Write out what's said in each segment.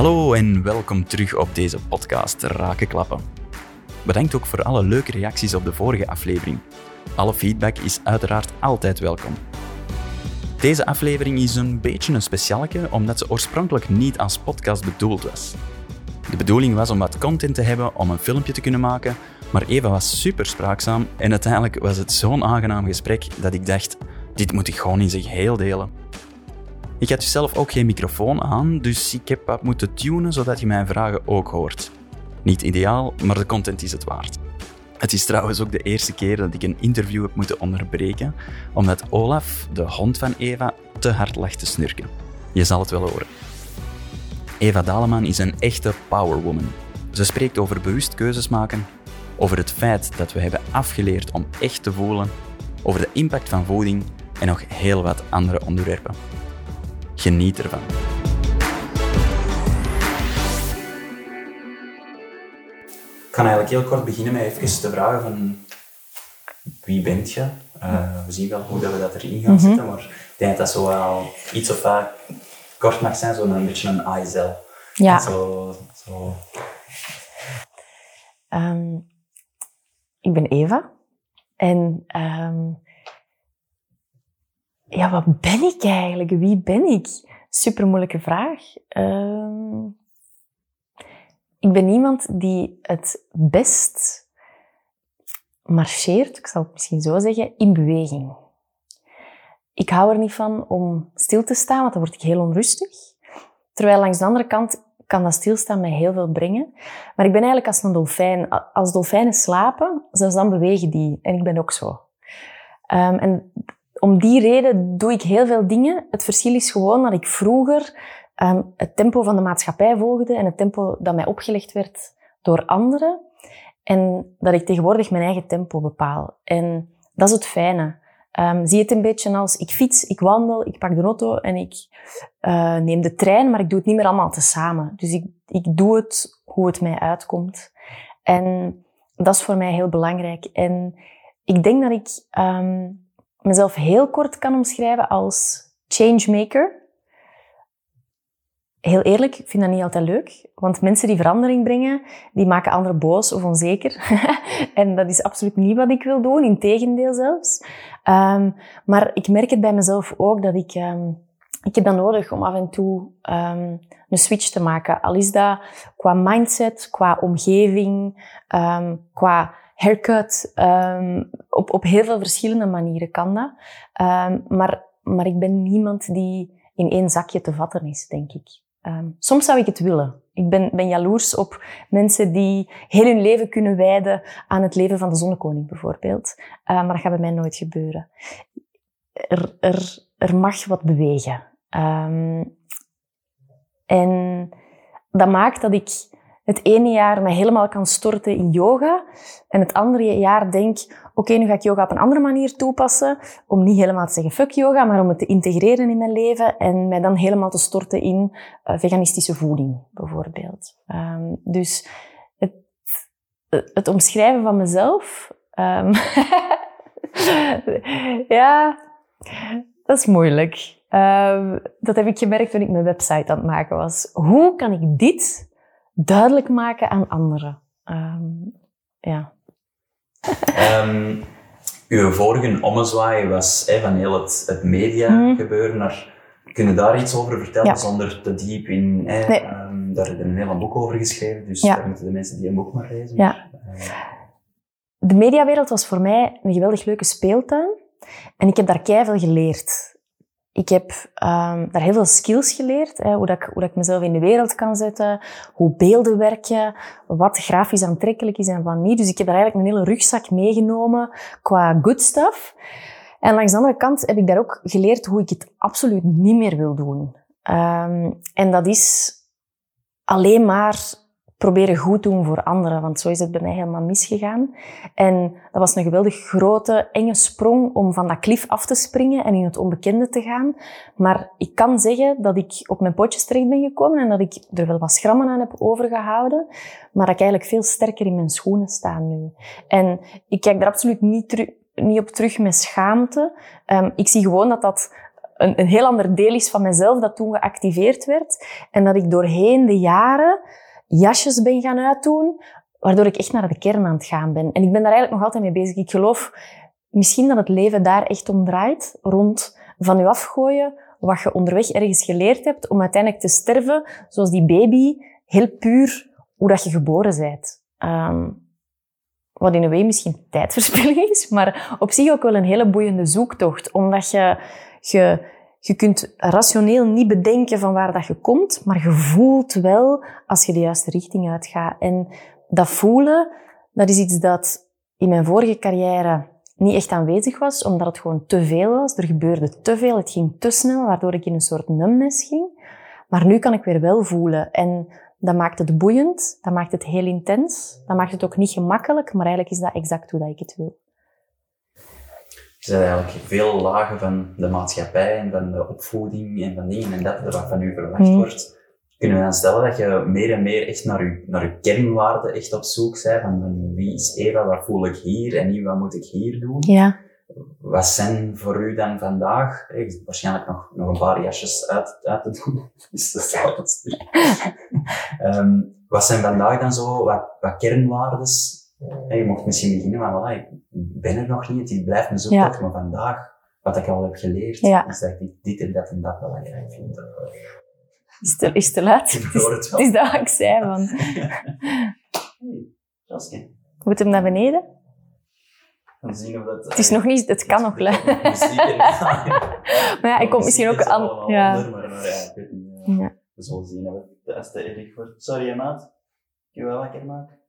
Hallo en welkom terug op deze podcast Rakenklappen. Bedankt ook voor alle leuke reacties op de vorige aflevering. Alle feedback is uiteraard altijd welkom. Deze aflevering is een beetje een specialeke, omdat ze oorspronkelijk niet als podcast bedoeld was. De bedoeling was om wat content te hebben om een filmpje te kunnen maken, maar Eva was super spraakzaam en uiteindelijk was het zo'n aangenaam gesprek dat ik dacht, dit moet ik gewoon in zich heel delen. Ik had dus zelf ook geen microfoon aan, dus ik heb wat moeten tunen zodat je mijn vragen ook hoort. Niet ideaal, maar de content is het waard. Het is trouwens ook de eerste keer dat ik een interview heb moeten onderbreken, omdat Olaf, de hond van Eva, te hard lag te snurken. Je zal het wel horen. Eva Daleman is een echte powerwoman. Ze spreekt over bewust keuzes maken, over het feit dat we hebben afgeleerd om echt te voelen, over de impact van voeding en nog heel wat andere onderwerpen. Geniet ervan. Ik ga eigenlijk heel kort beginnen met even te vragen van wie bent je? Uh, we zien wel hoe dat we dat erin gaan zetten, maar ik denk dat dat zo wel iets of wat kort mag zijn, zo een beetje een ISL. Ja. Zo, zo. Ehm, ik ben Eva. En ehm, ja, wat ben ik eigenlijk? Wie ben ik? Super moeilijke vraag. Ehm, ik ben iemand die het best marcheert, ik zal het misschien zo zeggen, in beweging. Ik hou er niet van om stil te staan, want dan word ik heel onrustig. Terwijl langs de andere kant kan dat stilstaan mij heel veel brengen. Maar ik ben eigenlijk als een dolfijn. Als dolfijnen slapen, zelfs dan bewegen die. En ik ben ook zo. Um, en om die reden doe ik heel veel dingen. Het verschil is gewoon dat ik vroeger um, het tempo van de maatschappij volgde en het tempo dat mij opgelegd werd door anderen. En dat ik tegenwoordig mijn eigen tempo bepaal. En dat is het fijne. Um, zie het een beetje als ik fiets, ik wandel, ik pak de auto en ik uh, neem de trein, maar ik doe het niet meer allemaal tezamen. Dus ik, ik doe het hoe het mij uitkomt. En dat is voor mij heel belangrijk. En ik denk dat ik um, mezelf heel kort kan omschrijven als changemaker. Heel eerlijk, ik vind dat niet altijd leuk. Want mensen die verandering brengen, die maken anderen boos of onzeker. en dat is absoluut niet wat ik wil doen, integendeel zelfs. Um, maar ik merk het bij mezelf ook dat ik... Um, ik heb dat nodig om af en toe um, een switch te maken. Al is dat qua mindset, qua omgeving, qua haircut. op, op heel veel verschillende manieren kan dat. maar, maar ik ben niemand die in één zakje te vatten is, denk ik. Um, soms zou ik het willen. Ik ben, ben jaloers op mensen die heel hun leven kunnen wijden aan het leven van de zonnekoning, bijvoorbeeld. Maar dat gaat bij mij nooit gebeuren. Er, er, er mag wat bewegen. En dat maakt dat ik het ene jaar me helemaal kan storten in yoga en het andere jaar denk, oké, nu ga ik yoga op een andere manier toepassen, om niet helemaal te zeggen fuck yoga, maar om het te integreren in mijn leven en mij dan helemaal te storten in uh, veganistische voeding, bijvoorbeeld. Um, dus het, het omschrijven van mezelf, um, ja, dat is moeilijk. Um, dat heb ik gemerkt toen ik mijn website aan het maken was. Hoe kan ik dit duidelijk maken aan anderen. Um, ja. Um, uw vorige ommezwaai was hè, van heel het, het media mm. gebeuren naar... Kun je daar iets over vertellen ja. zonder te diep in... Nee. um, daar heb je een heel boek over geschreven, dus ja. daar moeten de mensen die een boek maar lezen. Ja. Uh... De mediawereld was voor mij een geweldig leuke speeltuin. En ik heb daar keihard geleerd. Ik heb um, daar heel veel skills geleerd. Hè, hoe, dat ik, hoe dat ik mezelf in de wereld kan zetten, hoe beelden werken, wat grafisch aantrekkelijk is en wat niet. Dus ik heb daar eigenlijk een hele rugzak meegenomen qua good stuff. En langs de andere kant heb ik daar ook geleerd hoe ik het absoluut niet meer wil doen. Um, en dat is alleen maar proberen goed doen voor anderen, want zo is het bij mij helemaal misgegaan. En dat was een geweldig grote, enge sprong om van dat klif af te springen en in het onbekende te gaan. Maar ik kan zeggen dat ik op mijn potjes terecht ben gekomen en dat ik er wel wat schrammen aan heb overgehouden, maar dat ik eigenlijk veel sterker in mijn schoenen sta nu. En ik kijk er absoluut niet, niet op terug met schaamte. Um, ik zie gewoon dat dat een, een heel ander deel is van mezelf dat toen geactiveerd werd. En dat ik doorheen de jaren jasjes ben gaan uitdoen, waardoor ik echt naar de kern aan het gaan ben. En ik ben daar eigenlijk nog altijd mee bezig. Ik geloof misschien dat het leven daar echt om draait, rond van je afgooien, wat je onderweg ergens geleerd hebt, om uiteindelijk te sterven, zoals die baby, heel puur hoe dat je geboren bent. Um, wat in een way misschien tijdverspilling is, maar op zich ook wel een hele boeiende zoektocht. Omdat je, je, je kunt rationeel niet bedenken van waar dat je komt, maar je voelt wel als je de juiste richting uitgaat. En dat voelen, dat is iets dat in mijn vorige carrière niet echt aanwezig was, omdat het gewoon te veel was. Er gebeurde te veel, het ging te snel, waardoor ik in een soort numbness ging. Maar nu kan ik weer wel voelen. En dat maakt het boeiend, dat maakt het heel intens, dat maakt het ook niet gemakkelijk, maar eigenlijk is dat exact hoe dat ik het wil. Zijn eigenlijk veel lagen van de maatschappij en van de opvoeding en van dingen en dat, wat van u verwacht hmm. wordt. Kunnen we dan stellen dat je meer en meer echt naar je, naar je kernwaarden echt op zoek bent? Van wie is Eva, wat voel ik hier en niet wat moet ik hier doen? Ja. Wat zijn voor u dan vandaag? Ik waarschijnlijk nog, nog een paar jasjes uit, uit te doen. Dus dat is altijd um, Wat zijn vandaag dan zo wat, wat kernwaardes? Je mocht misschien beginnen, maar voilà, ik ben er nog niet. Het blijft me zo ja. maar vandaag, wat ik al heb geleerd, ja. is dat ik dit en dat en dat belangrijk vind. Is te, is te laat? Ik hoor het wel. Het is dat ik zei, man. Hey, Moet hem naar beneden? Dan zien of dat... Het is nog niet... Het kan nog luid. maar ja, ik kom misschien ook aan... Ja. maar, maar ja, ik weet niet. Ja. We zullen zien als het te erg wordt. Sorry, maat. Kun je wel lekker maken?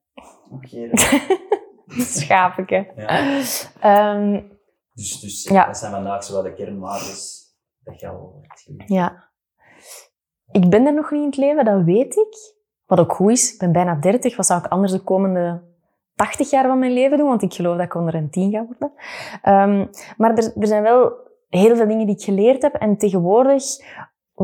Schapeke. Ja. Um, dus, dus ja. dat zijn vandaag zowel de kernwaardes dat je al hebt Ja. Ik ben er nog niet in het leven, dat weet ik. Wat ook goed is, ik ben bijna 30. Wat zou ik anders de komende 80 jaar van mijn leven doen? Want ik geloof dat ik onder een 10 ga worden. Um, maar er, er zijn wel heel veel dingen die ik geleerd heb. En tegenwoordig,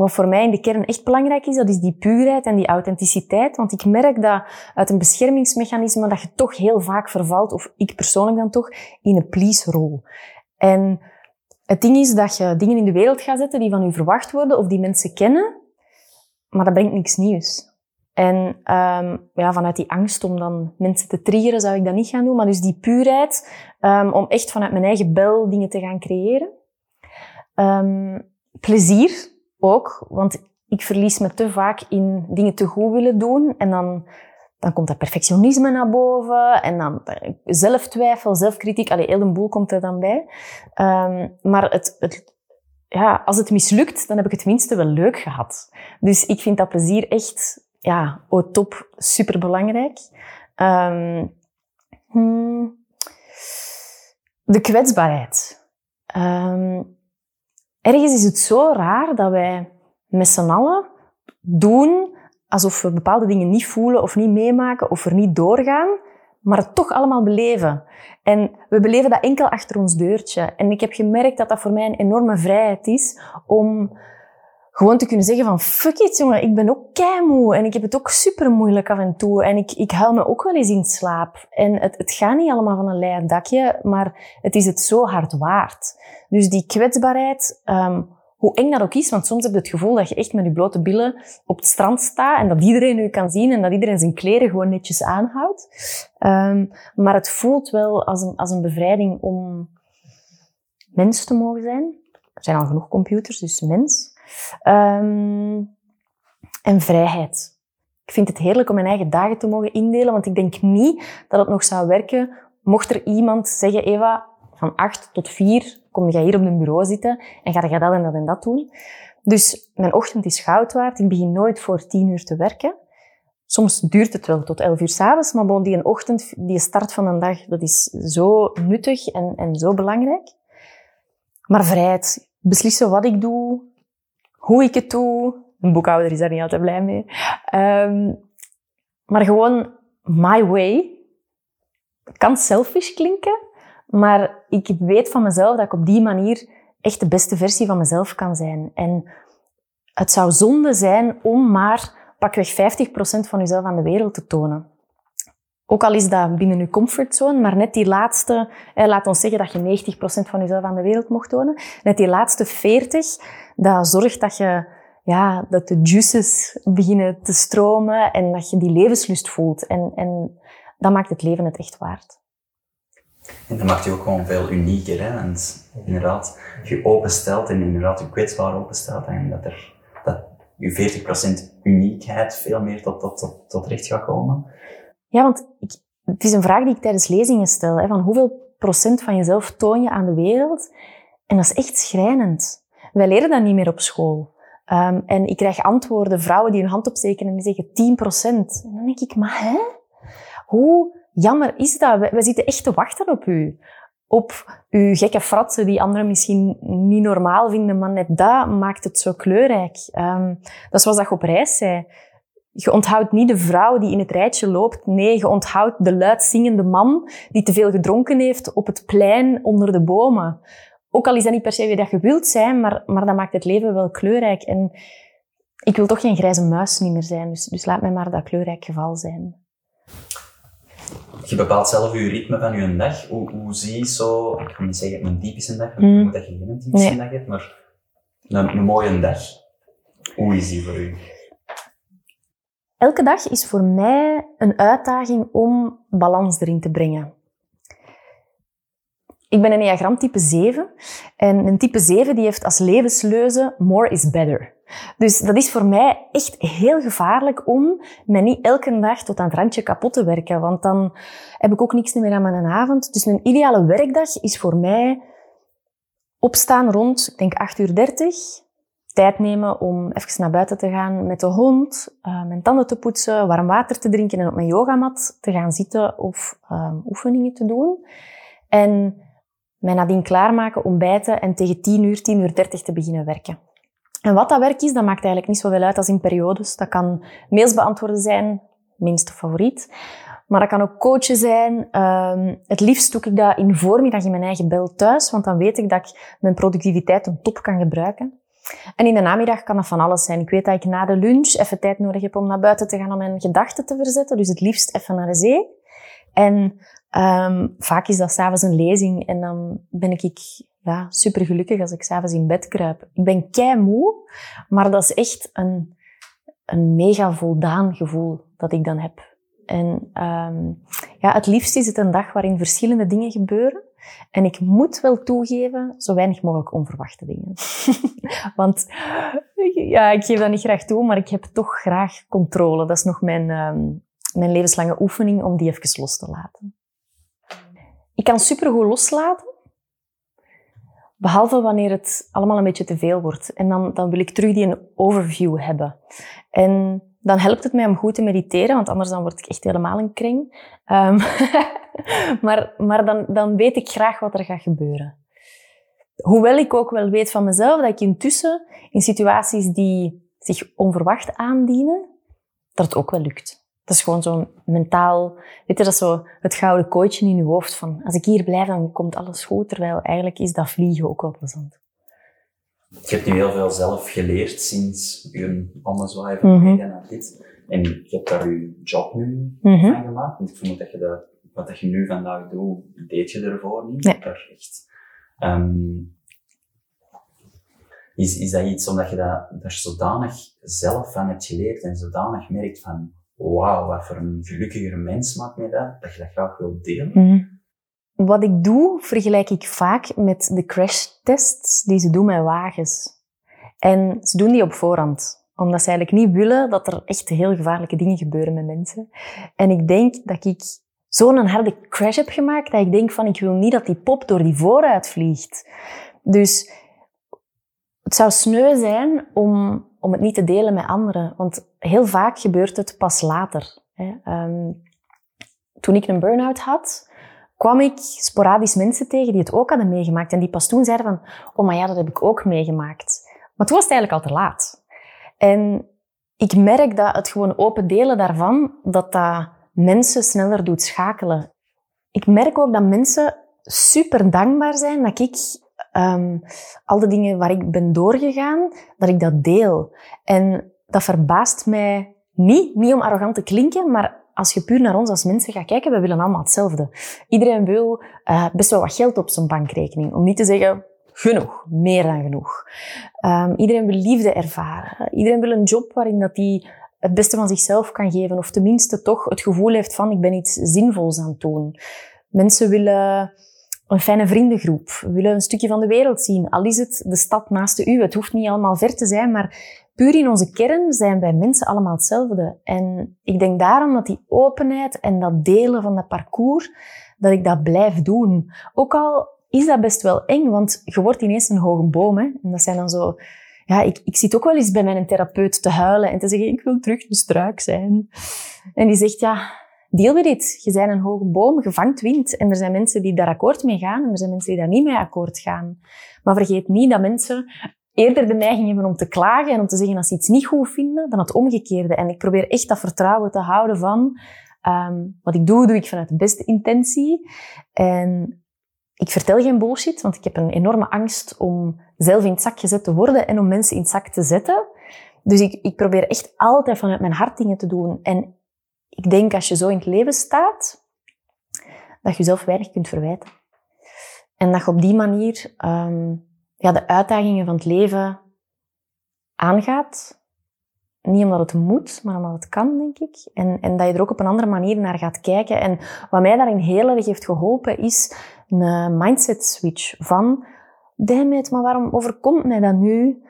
wat voor mij in de kern echt belangrijk is, dat is die puurheid en die authenticiteit. Want ik merk dat uit een beschermingsmechanisme dat je toch heel vaak vervalt, of ik persoonlijk dan toch, in een please-rol. En het ding is dat je dingen in de wereld gaat zetten die van u verwacht worden, of die mensen kennen, maar dat brengt niks nieuws. En um, ja, vanuit die angst om dan mensen te triggeren, zou ik dat niet gaan doen. Maar dus die puurheid, um, om echt vanuit mijn eigen bel dingen te gaan creëren. Um, plezier ook, want ik verlies me te vaak in dingen te goed willen doen. En dan, dan komt dat perfectionisme naar boven. En dan zelftwijfel, zelfkritiek. Allee, heel een boel komt er dan bij. maar het, het ja, als het mislukt, dan heb ik het minste wel leuk gehad. Dus ik vind dat plezier echt, ja, oh top, super belangrijk. Um, de kwetsbaarheid. Um, ergens is het zo raar dat wij met z'n allen doen alsof we bepaalde dingen niet voelen of niet meemaken of er niet doorgaan, maar het toch allemaal beleven. En we beleven dat enkel achter ons deurtje. En ik heb gemerkt dat dat voor mij een enorme vrijheid is om gewoon te kunnen zeggen van fuck it jongen, ik ben ook keimoe en ik heb het ook super moeilijk af en toe en ik, ik huil me ook wel eens in slaap. En het, het gaat niet allemaal van een leien dakje, maar het is het zo hard waard. Dus die kwetsbaarheid, um, hoe eng dat ook is, want soms heb je het gevoel dat je echt met je blote billen op het strand staat en dat iedereen u kan zien en dat iedereen zijn kleren gewoon netjes aanhoudt. Um, maar het voelt wel als een, als een bevrijding om mens te mogen zijn. Er zijn al genoeg computers, dus mens. Um, en vrijheid. Ik vind het heerlijk om mijn eigen dagen te mogen indelen, want ik denk niet dat het nog zou werken mocht er iemand zeggen, Eva, van acht tot vier kom je hier op een bureau zitten en ga je dat en dat en dat doen. Dus mijn ochtend is goud waard. Ik begin nooit voor tien uur te werken. Soms duurt het wel tot elf uur s'avonds, maar bon, die ochtend, die start van een dag, dat is zo nuttig en, en zo belangrijk. Maar vrijheid. Beslissen wat ik doe, hoe ik het doe. Een boekhouder is daar niet altijd blij mee. Um, maar gewoon my way. Kan selfish klinken, maar ik weet van mezelf dat ik op die manier echt de beste versie van mezelf kan zijn. En het zou zonde zijn om maar pakweg 50% van jezelf aan de wereld te tonen. Ook al is dat binnen je comfortzone, maar net die laatste, laat ons zeggen dat je 90% van jezelf aan de wereld mocht tonen, net die laatste 40, dat zorgt dat je, ja, dat de juices beginnen te stromen en dat je die levenslust voelt. En, en dat maakt het leven het echt waard. En dat maakt je ook gewoon veel unieker, hè? Want inderdaad, je openstelt en inderdaad je kwetsbaar openstelt en dat er, dat je 40% uniekheid veel meer tot, tot, tot, tot recht gaat komen. Ja, want ik, het is een vraag die ik tijdens lezingen stel. Hè, van hoeveel procent van jezelf toon je aan de wereld? En dat is echt schrijnend. Wij leren dat niet meer op school. Um, en ik krijg antwoorden, vrouwen die hun hand opsteken en die zeggen 10 procent. En dan denk ik, maar hè? Hoe jammer is dat? Wij, zitten echt te wachten op u. Op uw gekke fratsen die anderen misschien niet normaal vinden, maar net dat maakt het zo kleurrijk. Um, dat is zoals dat je op reis zei. Je onthoudt niet de vrouw die in het rijtje loopt. Nee, je onthoudt de luid zingende man die te veel gedronken heeft op het plein onder de bomen. Ook al is dat niet per se wie dat je wilt zijn, maar, maar dat maakt het leven wel kleurrijk. En ik wil toch geen grijze muis niet meer zijn, dus, dus laat mij maar dat kleurrijk geval zijn. Je bepaalt zelf je ritme van je dag. Hoe, hoe zie je zo, ik kan niet zeggen een typische dag, want mm. moet dat je geen typische dag hebt, maar een, een mooie dag. Hoe is die voor u? Elke dag is voor mij een uitdaging om balans erin te brengen. Ik ben een Enneagram type 7 en een type 7 die heeft als levensleuze more is better. Dus dat is voor mij echt heel gevaarlijk om me niet elke dag tot aan het randje kapot te werken, want dan heb ik ook niks meer aan mijn avond. Dus een ideale werkdag is voor mij opstaan rond, ik denk 8 uur 30, tijd nemen om even naar buiten te gaan met de hond, uh, mijn tanden te poetsen, warm water te drinken en op mijn yogamat te gaan zitten of uh, oefeningen te doen. En mij nadien klaarmaken, ontbijten en tegen 10 uur, 10 uur 30 te beginnen werken. En wat dat werk is, dat maakt eigenlijk niet zoveel uit als in periodes. Dat kan mails beantwoorden zijn, minste favoriet. Maar dat kan ook coachen zijn. Um, het liefst doe ik dat in de voormiddag in mijn eigen bel thuis, want dan weet ik dat ik mijn productiviteit een top kan gebruiken. En in de namiddag kan dat van alles zijn. Ik weet dat ik na de lunch even tijd nodig heb om naar buiten te gaan om mijn gedachten te verzetten. Dus het liefst even naar de zee. En um, vaak is dat s'avonds een lezing en dan ben ik ja, super gelukkig als ik s'avonds in bed kruip. Ik ben kei moe, maar dat is echt een, een mega voldaan gevoel dat ik dan heb. En um, ja, het liefst is het een dag waarin verschillende dingen gebeuren. En ik moet wel toegeven, zo weinig mogelijk onverwachte dingen. Want ja, ik geef dat niet graag toe, maar ik heb toch graag controle. Dat is nog mijn, um, mijn levenslange oefening om die even los te laten. Ik kan supergoed loslaten, behalve wanneer het allemaal een beetje te veel wordt. En dan, dan wil ik terug die een overview hebben. En dan helpt het mij om goed te mediteren, want anders dan word ik echt helemaal een kring. Um, maar maar dan, dan weet ik graag wat er gaat gebeuren. Hoewel ik ook wel weet van mezelf dat ik intussen in situaties die zich onverwacht aandienen, dat het ook wel lukt. Dat is gewoon zo'n mentaal, weet je, dat zo het gouden kooitje in je hoofd van, als ik hier blijf, dan komt alles goed, terwijl eigenlijk is dat vliegen ook wel plezant. Je hebt nu heel veel zelf geleerd sinds je ommezwaai van mm naar dit. En je hebt daar je job nu mm van gemaakt. Want ik vermoed dat je dat, wat je nu vandaag doet, deed je ervoor niet. Nee. Daar echt, um, is, is dat iets omdat je dat, daar zodanig zelf van hebt geleerd en zodanig merkt van, wauw, wat voor een gelukkiger mens maakt mij dat, dat je dat graag wilt delen? Mhm. Wat ik doe, vergelijk ik vaak met de crashtests die ze doen met wagens. En ze doen die op voorhand omdat ze eigenlijk niet willen dat er echt heel gevaarlijke dingen gebeuren met mensen. En ik denk dat ik zo'n harde crash heb gemaakt dat ik denk van ik wil niet dat die pop door die vooruit vliegt. Dus het zou sneu zijn om, om het niet te delen met anderen. Want heel vaak gebeurt het pas later. Hè. Um, toen ik een burn-out had, kwam ik sporadisch mensen tegen die het ook hadden meegemaakt. En die pas toen zeiden van, oh maar ja, dat heb ik ook meegemaakt. Maar toen was het eigenlijk al te laat. En ik merk dat het gewoon open delen daarvan, dat dat mensen sneller doet schakelen. Ik merk ook dat mensen super dankbaar zijn dat ik um, al de dingen waar ik ben doorgegaan, dat ik dat deel. En dat verbaast mij niet, niet om arrogant te klinken, maar als je puur naar ons als mensen gaat kijken, we willen allemaal hetzelfde. Iedereen wil uh, best wel wat geld op zijn bankrekening. Om niet te zeggen, genoeg, meer dan genoeg. Um, iedereen wil liefde ervaren. Iedereen wil een job waarin dat die het beste van zichzelf kan geven. Of tenminste toch het gevoel heeft van, ik ben iets zinvols aan het doen. Mensen willen een fijne vriendengroep. We willen een stukje van de wereld zien. Al is het de stad naast de. Het hoeft niet allemaal ver te zijn, maar puur in onze kern zijn wij mensen allemaal hetzelfde. En ik denk daarom dat die openheid en dat delen van dat parcours, dat ik dat blijf doen. Ook al is dat best wel eng, want je wordt ineens een hoge boom. Hè? En dat zijn dan zo... Ja, ik, ik zit ook wel eens bij mijn therapeut te huilen en te zeggen, ik wil terug de struik zijn. En die zegt, ja, deel with it. Je bent een hoge boom, je vangt wind. En er zijn mensen die daar akkoord mee gaan en er zijn mensen die daar niet mee akkoord gaan. Maar vergeet niet dat mensen eerder de neiging hebben om te klagen en om te zeggen als ze iets niet goed vinden, dan het omgekeerde. En ik probeer echt dat vertrouwen te houden van um, wat ik doe, doe ik vanuit de beste intentie. En ik vertel geen bullshit, want ik heb een enorme angst om zelf in het zak gezet te worden en om mensen in het zak te zetten. Dus ik, ik probeer echt altijd vanuit mijn hart dingen te doen. En ik denk als je zo in het leven staat, dat je jezelf weinig kunt verwijten. En dat je op die manier um, ja, de uitdagingen van het leven aangaat. Niet omdat het moet, maar omdat het kan, denk ik. En, en dat je er ook op een andere manier naar gaat kijken. En wat mij daarin heel erg heeft geholpen, is een mindset switch van... Damn it, maar waarom overkomt mij dat nu?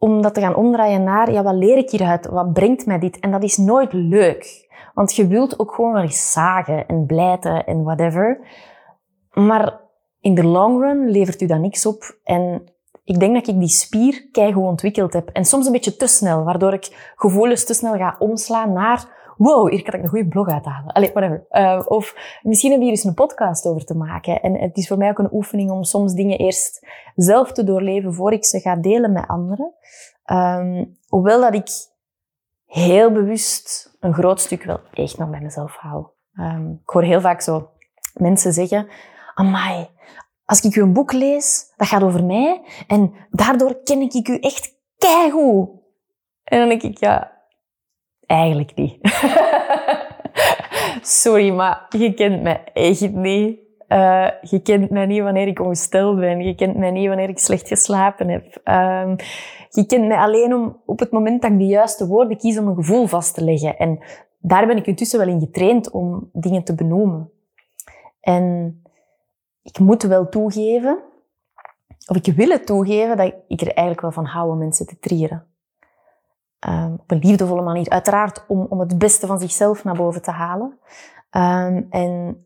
Om dat te gaan omdraaien naar, ja, wat leer ik hieruit? Wat brengt mij dit? En dat is nooit leuk. Want je wilt ook gewoon wel eens zagen en blijten en whatever. Maar in de long run levert u dat niks op. En ik denk dat ik die spier keigoed ontwikkeld heb. En soms een beetje te snel, waardoor ik gevoelens te snel ga omslaan naar wow, hier kan ik een goede blog uithalen. Allee, whatever. Uh, of misschien we hier eens een podcast over te maken. En het is voor mij ook een oefening om soms dingen eerst zelf te doorleven voor ik ze ga delen met anderen. Um, hoewel dat ik heel bewust een groot stuk wel echt nog bij mezelf hou. Um, ik hoor heel vaak zo mensen zeggen, amai, als ik u een boek lees, dat gaat over mij en daardoor ken ik u echt keigoed. En dan denk ik, ja, eigenlijk niet. Sorry, maar je kent mij echt niet. Uh, je kent mij niet wanneer ik ongesteld ben. Je kent mij niet wanneer ik slecht geslapen heb. Um, je kent mij alleen om op het moment dat ik de juiste woorden kies om een gevoel vast te leggen. En daar ben ik intussen wel in getraind om dingen te benoemen. En ik moet wel toegeven, of ik wil het toegeven, dat ik er eigenlijk wel van hou om mensen te trieren. Um, op een liefdevolle manier. Uiteraard om, om het beste van zichzelf naar boven te halen. Um, en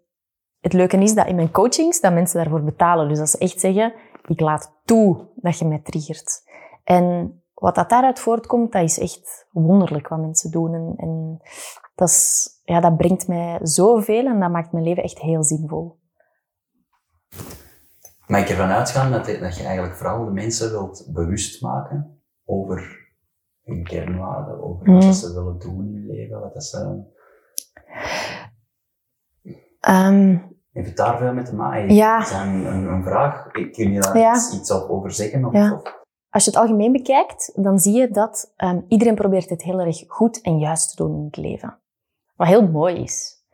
het leuke is dat in mijn coachings, dat mensen daarvoor betalen. Dus dat ze echt zeggen, ik laat toe dat je mij triggert. En wat dat daaruit voortkomt, dat is echt wonderlijk wat mensen doen. En, en dat, is, ja, dat brengt mij zoveel en dat maakt mijn leven echt heel zinvol. Mag ik ervan uitgaan dat, dat je eigenlijk vooral de mensen wilt bewust maken over hun kernwaarden, over wat mm. ze willen doen in hun leven, wat dat ze... Um, Heeft het daar veel mee te maken? Ja. Is een, een, een vraag? Kun je daar ja. iets, iets over zeggen? Of, ja. Als je het algemeen bekijkt, dan zie je dat um, iedereen probeert het heel erg goed en juist te doen in het leven. Wat heel mooi is.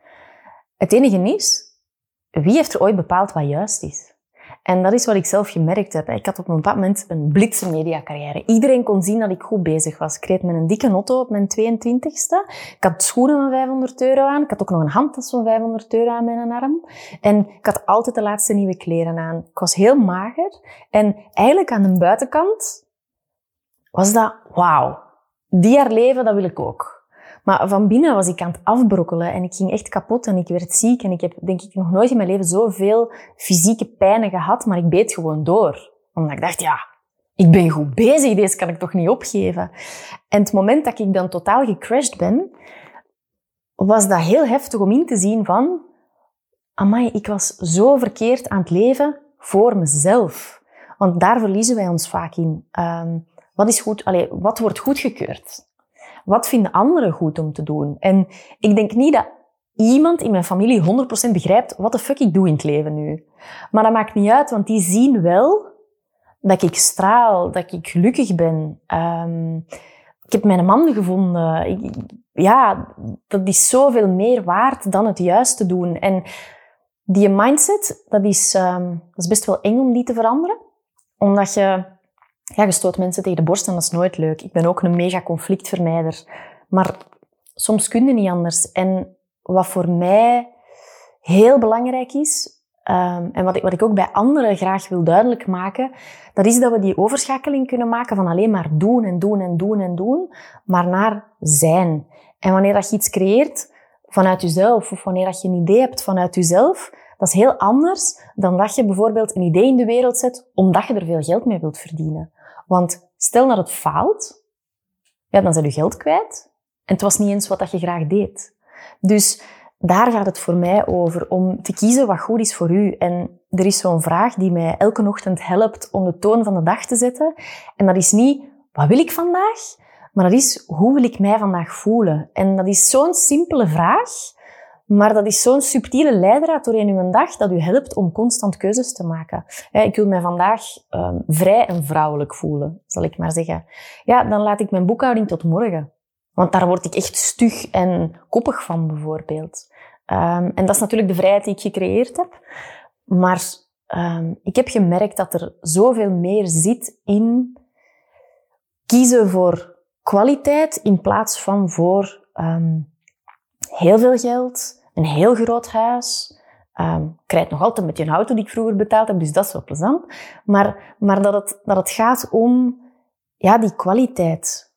Het enige is, wie heeft er ooit bepaald wat juist is? En dat is wat ik zelf gemerkt heb. Ik had op een bepaald moment een blitse mediacarrière. Iedereen kon zien dat ik goed bezig was. Ik reed met een dikke auto op mijn 22ste. Ik had schoenen van 500 euro aan. Ik had ook nog een handtas van 500 euro aan mijn arm. En ik had altijd de laatste nieuwe kleren aan. Ik was heel mager. En eigenlijk aan de buitenkant was dat, wauw, die haar leven, dat wil ik ook. Maar van binnen was ik aan het afbrokkelen en ik ging echt kapot en ik werd ziek. En ik heb denk ik nog nooit in mijn leven zoveel fysieke pijnen gehad, maar ik beet gewoon door. Omdat ik dacht, ja, ik ben goed bezig, deze kan ik toch niet opgeven. En het moment dat ik dan totaal gecrashed ben, was dat heel heftig om in te zien van, amai, ik was zo verkeerd aan het leven voor mezelf. Want daar verliezen wij ons vaak in. Um, wat is goed, allee, wat wordt goedgekeurd? Wat vinden anderen goed om te doen? En ik denk niet dat iemand in mijn familie 100% begrijpt wat de fuck ik doe in het leven nu. Maar dat maakt niet uit, want die zien wel dat ik straal, dat ik gelukkig ben. Um, ik heb mijn man gevonden. Ik, ja, dat is zoveel meer waard dan het juiste doen. En die mindset, dat is, um, dat is best wel eng om die te veranderen. Omdat je, ja, je stoot mensen tegen de borst en dat is nooit leuk. Ik ben ook een mega conflictvermijder. Maar soms kun je niet anders. En wat voor mij heel belangrijk is, um, en wat ik, wat ik ook bij anderen graag wil duidelijk maken, dat is dat we die overschakeling kunnen maken van alleen maar doen en doen en doen en doen, maar naar zijn. En wanneer dat je iets creëert vanuit jezelf, of wanneer dat je een idee hebt vanuit jezelf, dat is heel anders dan dat je bijvoorbeeld een idee in de wereld zet omdat je er veel geld mee wilt verdienen. Want stel dat het faalt, ja, dan zijn je geld kwijt. En het was niet eens wat dat je graag deed. Dus daar gaat het voor mij over, om te kiezen wat goed is voor u. En er is zo'n vraag die mij elke ochtend helpt om de toon van de dag te zetten. En dat is niet, wat wil ik vandaag? Maar dat is, hoe wil ik mij vandaag voelen? En dat is zo'n simpele vraag, maar dat is zo'n subtiele leidraad doorheen uw dag dat u helpt om constant keuzes te maken. Ik wil mij vandaag um, vrij en vrouwelijk voelen, zal ik maar zeggen. Ja, dan laat ik mijn boekhouding tot morgen. Want daar word ik echt stug en koppig van, bijvoorbeeld. Um, en dat is natuurlijk de vrijheid die ik gecreëerd heb. Maar um, ik heb gemerkt dat er zoveel meer zit in kiezen voor kwaliteit in plaats van voor heel veel geld, een heel groot huis. Um, ik krijg nog altijd met die auto die ik vroeger betaald heb, dus dat is wel plezant. Maar, maar dat, het, dat het gaat om ja, die kwaliteit.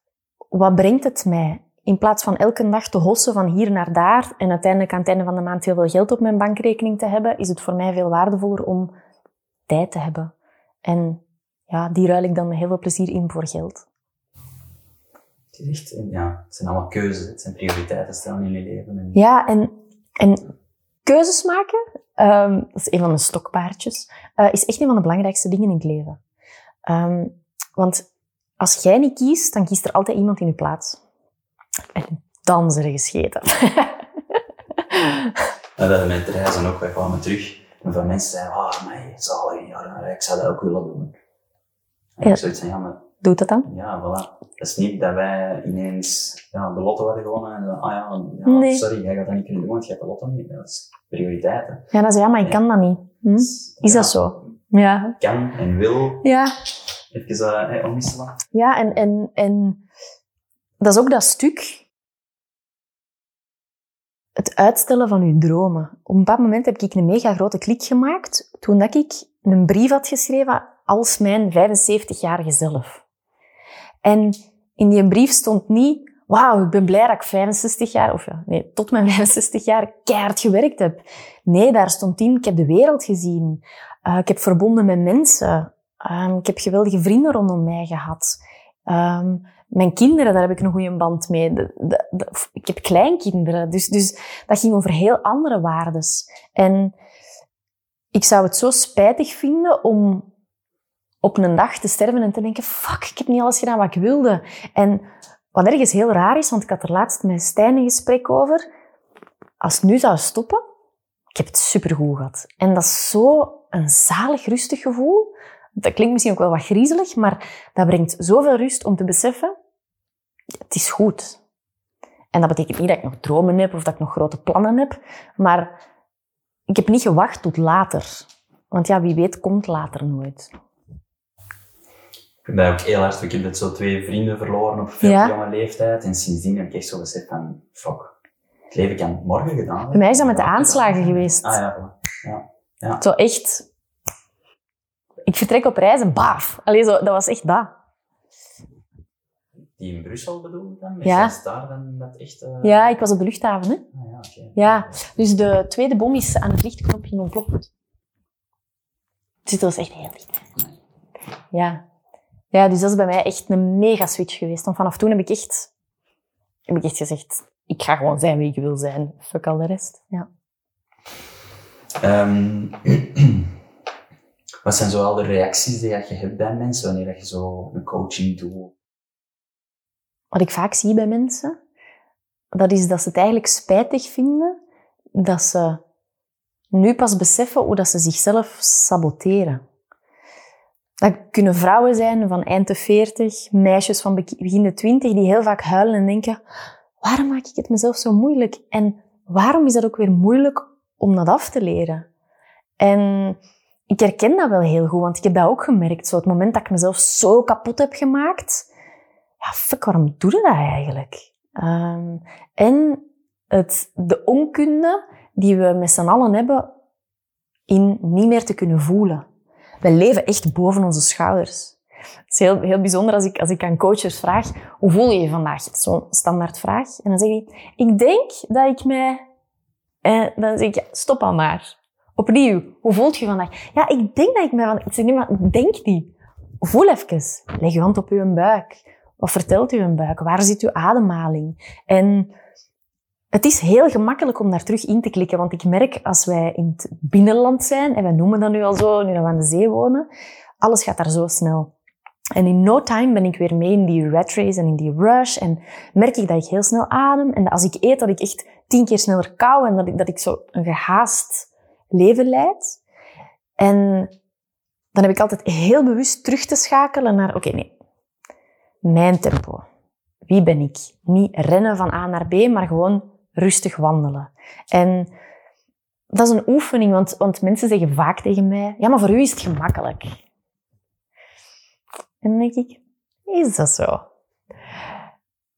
Wat brengt het mij? In plaats van elke dag te hossen van hier naar daar en uiteindelijk aan het einde van de maand heel veel geld op mijn bankrekening te hebben, is het voor mij veel waardevoller om tijd te hebben. En ja, die ruil ik dan met heel veel plezier in voor geld. Het, is echt, ja, het zijn allemaal keuzes, het zijn prioriteiten stellen in je leven. En... Ja, en, en keuzes maken, um, dat is een van mijn stokpaardjes, uh, is echt een van de belangrijkste dingen in het leven. Um, want als jij niet kiest, dan kiest er altijd iemand in je plaats. En dan zijn er gescheten. dat hebben mijn reizen ook. Wij kwamen terug en veel mensen zeiden, ah, mij, zalig, ja, ik zou dat ook willen doen. En ja. ik zoiets van, ja, maar... Doe dat dan? Ja, voilà. Het is niet dat wij ineens ja, de lotto hadden gewonnen en dan, ah ja, ja nee. sorry, jij gaat dat niet kunnen doen, want je hebt de lotto niet. Dat is prioriteiten. Ja, dan zei ja, maar ik kan dat niet. Hm? Is dat zo? Ja. Kan en wil. Ja. Even uh, eh, omwisselen. Ja, en, en, en dat is ook dat stuk. Het uitstellen van uw dromen. Op een bepaald moment heb ik een mega grote klik gemaakt toen dat ik een brief had geschreven als mijn 75-jarige zelf. En in die brief stond niet, wauw, ik ben blij dat ik 65 jaar, of ja, nee, tot mijn 65 jaar keihard gewerkt heb. Nee, daar stond in, ik heb de wereld gezien. Uh, ik heb verbonden met mensen. Um, ik heb geweldige vrienden rondom mij gehad. Um, mijn kinderen, daar heb ik een goede band mee. De, de, ik heb kleinkinderen. Dus, dus dat ging over heel andere waardes. En ik zou het zo spijtig vinden om op een dag te sterven en te denken, fuck, ik heb niet alles gedaan wat ik wilde. En wat ergens heel raar is, want ik had er laatst met Stijn een gesprek over. Als het nu zou stoppen, ik heb het supergoed gehad. En dat is zo een zalig, rustig gevoel. Dat klinkt misschien ook wel wat griezelig, maar dat brengt zoveel rust om te beseffen, het is goed. En dat betekent niet dat ik nog dromen heb of dat ik nog grote plannen heb, maar ik heb niet gewacht tot later. Want ja, wie weet komt later nooit. Ik dat ook heel hard. Ik heb net zo twee vrienden verloren op veel ja. jonge leeftijd. En sindsdien heb ik echt zo gezegd van, fuck, het leven kan morgen gedaan worden. Bij mij is dat met de aanslagen geweest. Ah ja, ja. ja. Zo echt... Ik vertrek op reis en baaf. Allee, zo, dat was echt dat. Die in Brussel bedoel ik dan? Met ja. daar dan dat echt... Uh... Ja, ik was op de luchthaven, hè. Ah, ja, okay. ja, dus de tweede bom is aan het lichtknopje ontploft. Dus dat was echt heel dicht. Ja. Ja, dus dat is bij mij echt een mega switch geweest. Want vanaf toen heb ik echt, heb ik echt gezegd, ik ga gewoon zijn wie ik wil zijn. Fuck al de rest. Ja. Um, wat zijn zoal de reacties die je hebt bij mensen wanneer je zo een coaching doet? Wat ik vaak zie bij mensen, dat is dat ze het eigenlijk spijtig vinden dat ze nu pas beseffen hoe dat ze zichzelf saboteren. Dat kunnen vrouwen zijn van eind de 40, meisjes van begin de 20, die heel vaak huilen en denken, waarom maak ik het mezelf zo moeilijk? En waarom is dat ook weer moeilijk om dat af te leren? En ik herken dat wel heel goed, want ik heb dat ook gemerkt. Zo het moment dat ik mezelf zo kapot heb gemaakt, ja, fuck, waarom doe je dat eigenlijk? Um, en het, de onkunde die we met z'n allen hebben in niet meer te kunnen voelen. We leven echt boven onze schouders. Het is heel, heel bijzonder als ik, als ik aan coaches vraag, hoe voel je je vandaag? Zo'n standaard vraag. En dan zeg ik, ik denk dat ik mij... En dan zeg ik, stop al maar. Opnieuw, hoe voelt je vandaag? Ja, ik denk dat ik mij van... Ik zeg niet, maar denk niet. Voel even. Leg je hand op uw buik. Wat vertelt uw buik? Waar zit uw ademhaling? En het is heel gemakkelijk om daar terug in te klikken, want ik merk als wij in het binnenland zijn, en wij noemen dat nu al zo, nu dat we aan de zee wonen, alles gaat daar zo snel. En in no time ben ik weer mee in die rat race en in die rush en merk ik dat ik heel snel adem en als ik eet dat ik echt tien keer sneller kou en dat ik, dat ik zo een gehaast leven leid. En dan heb ik altijd heel bewust terug te schakelen naar, oké, nee, mijn tempo. Wie ben ik? Niet rennen van A naar B, maar gewoon rustig wandelen. En dat is een oefening, want, want mensen zeggen vaak tegen mij, ja, maar voor u is het gemakkelijk. En dan denk ik, is dat zo?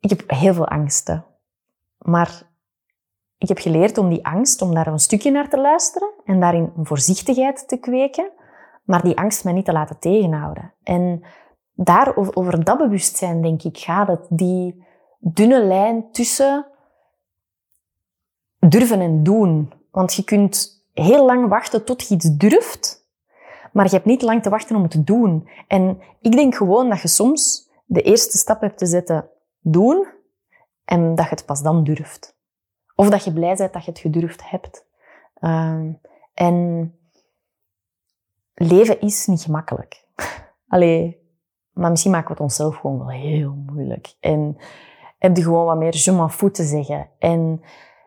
Ik heb heel veel angsten. Maar ik heb geleerd om die angst, om daar een stukje naar te luisteren en daarin voorzichtigheid te kweken, maar die angst mij niet te laten tegenhouden. En daar, over dat bewustzijn, denk ik, gaat het. Die dunne lijn tussen durven en doen. Want je kunt heel lang wachten tot je iets durft, maar je hebt niet lang te wachten om het te doen. En ik denk gewoon dat je soms de eerste stap hebt te zetten, doen, en dat je het pas dan durft. Of dat je blij bent dat je het gedurfd hebt. Uh, en leven is niet gemakkelijk. Allee, maar misschien maken we het onszelf gewoon wel heel moeilijk. En heb je gewoon wat meer je m'en te zeggen. En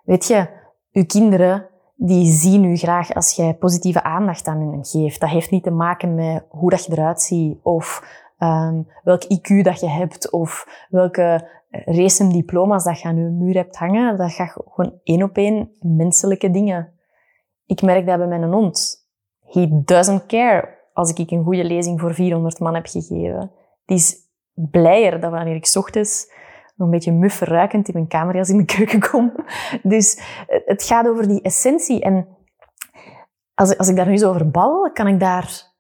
Weet je, uw kinderen, die zien u graag als jij positieve aandacht aan hen geeft. Dat heeft niet te maken met hoe dat je eruit ziet, of um, welk IQ dat je hebt, of welke recent diploma's dat je aan je muur hebt hangen. Dat gaat gewoon één op één menselijke dingen. Ik merk dat bij mijn hond. He doesn't care als ik een goede lezing voor 400 man heb gegeven. Die is blijer dan wanneer ik ochtends een beetje muf ruikend in mijn kamer als ik in de keuken kom. Dus het gaat over die essentie. En als, als ik daar nu zo over babbel, kan ik daar,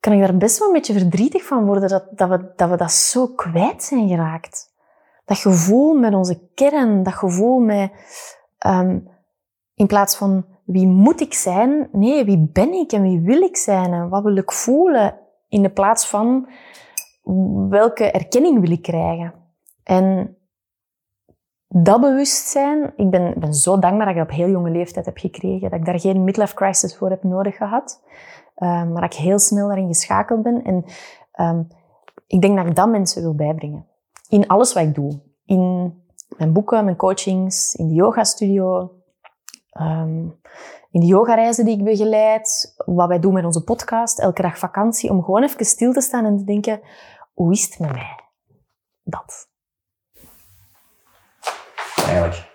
kan ik daar best wel een beetje verdrietig van worden dat, dat, we, dat we dat zo kwijt zijn geraakt. Dat gevoel met onze kern, dat gevoel met, um, in plaats van wie moet ik zijn, nee, wie ben ik en wie wil ik zijn en wat wil ik voelen, in de plaats van welke erkenning wil ik krijgen? En dat bewustzijn, ik ben, ben zo dankbaar dat ik dat op heel jonge leeftijd heb gekregen, dat ik daar geen midlife crisis voor heb nodig gehad, um, maar dat ik heel snel daarin geschakeld ben. En um, ik denk dat ik dat mensen wil bijbrengen. In alles wat ik doe. In mijn boeken, mijn coachings, in de yoga studio, um, in de yogareizen die ik begeleid, wat wij doen met onze podcast, elke dag vakantie, om gewoon even stil te staan en te denken, hoe is het met mij? Dat. Eigenlijk.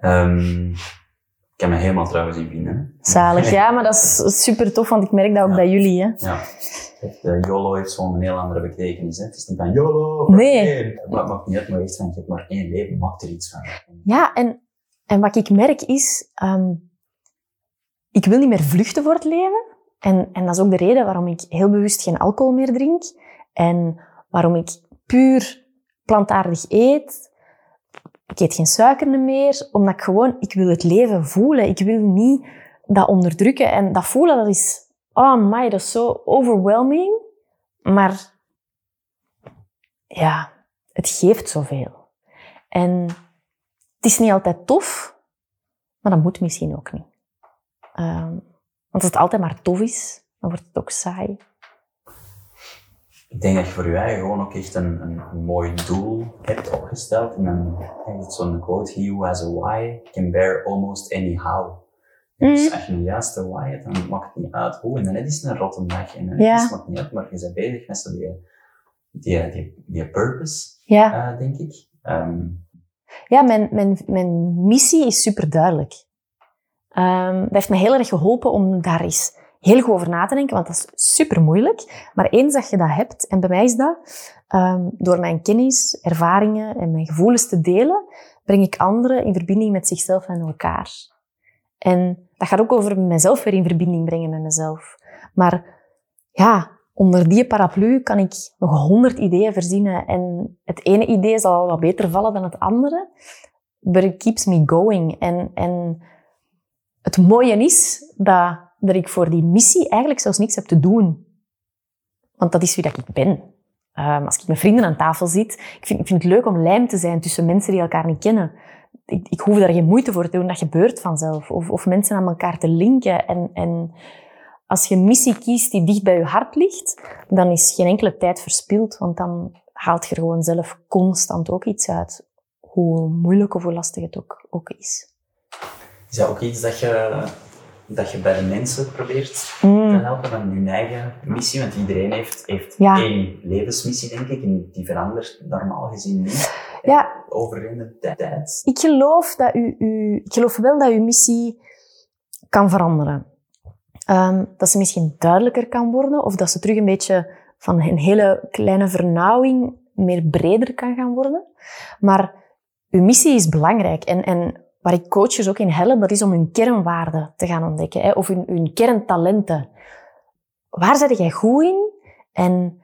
Um, ik kan me helemaal trouwens in vinden. Zalig, ja, maar dat is super tof, want ik merk dat ook bij jullie. Hè. Ja. Uh, YOLO heeft zo'n heel andere betekenis. Hè. Het is niet van YOLO. Nee. Het maakt niet uit, maar echt van, je hebt maar één leven, maak er iets van. Ja, en, en wat ik merk is, um, ik wil niet meer vluchten voor het leven. En, en dat is ook de reden waarom ik heel bewust geen alcohol meer drink. En waarom ik puur plantaardig eet. Ik eet geen suiker meer, omdat ik gewoon, ik wil het leven voelen. Ik wil niet dat onderdrukken. En dat voelen, dat is, oh my, dat is zo overwhelming. Maar, ja, het geeft zoveel. En het is niet altijd tof, maar dat moet misschien ook niet. Um, want als het altijd maar tof is, dan wordt het ook saai ik denk dat je voor je eigen gewoon ook echt een, een, een mooi doel hebt opgesteld. En dan is zo'n quote, he who has a why can bear almost any how. Dus Mhm. als je de juiste why hebt, dan maakt het niet uit hoe. En dan is het een rotte dag en dan Ja. is het maakt niet uit, maar je bent bezig met zo die, die, die, die purpose, Ja, eh, denk ik. Ehm, ja mijn, mijn, mijn missie is super duidelijk. Ehm, dat heeft me heel erg geholpen om daar eens heel goed over na te denken, want dat is super moeilijk. Maar eens dat je dat hebt, en bij mij is dat, ehm, door mijn kennis, ervaringen en mijn gevoelens te delen, breng ik anderen in verbinding met zichzelf en elkaar. En dat gaat ook over mezelf weer in verbinding brengen met mezelf. Maar ja, onder die paraplu kan ik nog honderd ideeën verzinnen. En het ene idee zal wat beter vallen dan het andere. But it keeps me going. En, en het mooie is dat, dat ik voor die missie eigenlijk zelfs niks heb te doen. Want dat is wie dat ik ben. Ehm, als ik met vrienden aan tafel zit, ik vind, ik vind het leuk om lijm te zijn tussen mensen die elkaar niet kennen. Ik, ik hoef daar geen moeite voor te doen, dat gebeurt vanzelf. Of, of mensen aan elkaar te linken. En, en als je een missie kiest die dicht bij je hart ligt, dan is geen enkele tijd verspild. Want dan haalt je er gewoon zelf constant ook iets uit. Hoe moeilijk of hoe lastig het ook, ook is. is dat ook iets dat je, dat je bij de mensen probeert Mm. te helpen aan hun eigen missie? Want iedereen heeft, heeft Ja. één levensmissie, denk ik, en die verandert normaal gezien niet Ja, over in de tijd. ik geloof, dat u, u, ik geloof wel dat uw missie kan veranderen. Ehm, dat ze misschien duidelijker kan worden, of dat ze terug een beetje van een hele kleine vernauwing meer breder kan gaan worden. Maar uw missie is belangrijk. En, en waar ik coaches ook in help, dat is om hun kernwaarden te gaan ontdekken. Hè, of hun, hun kerntalenten. Waar zit jij goed in? En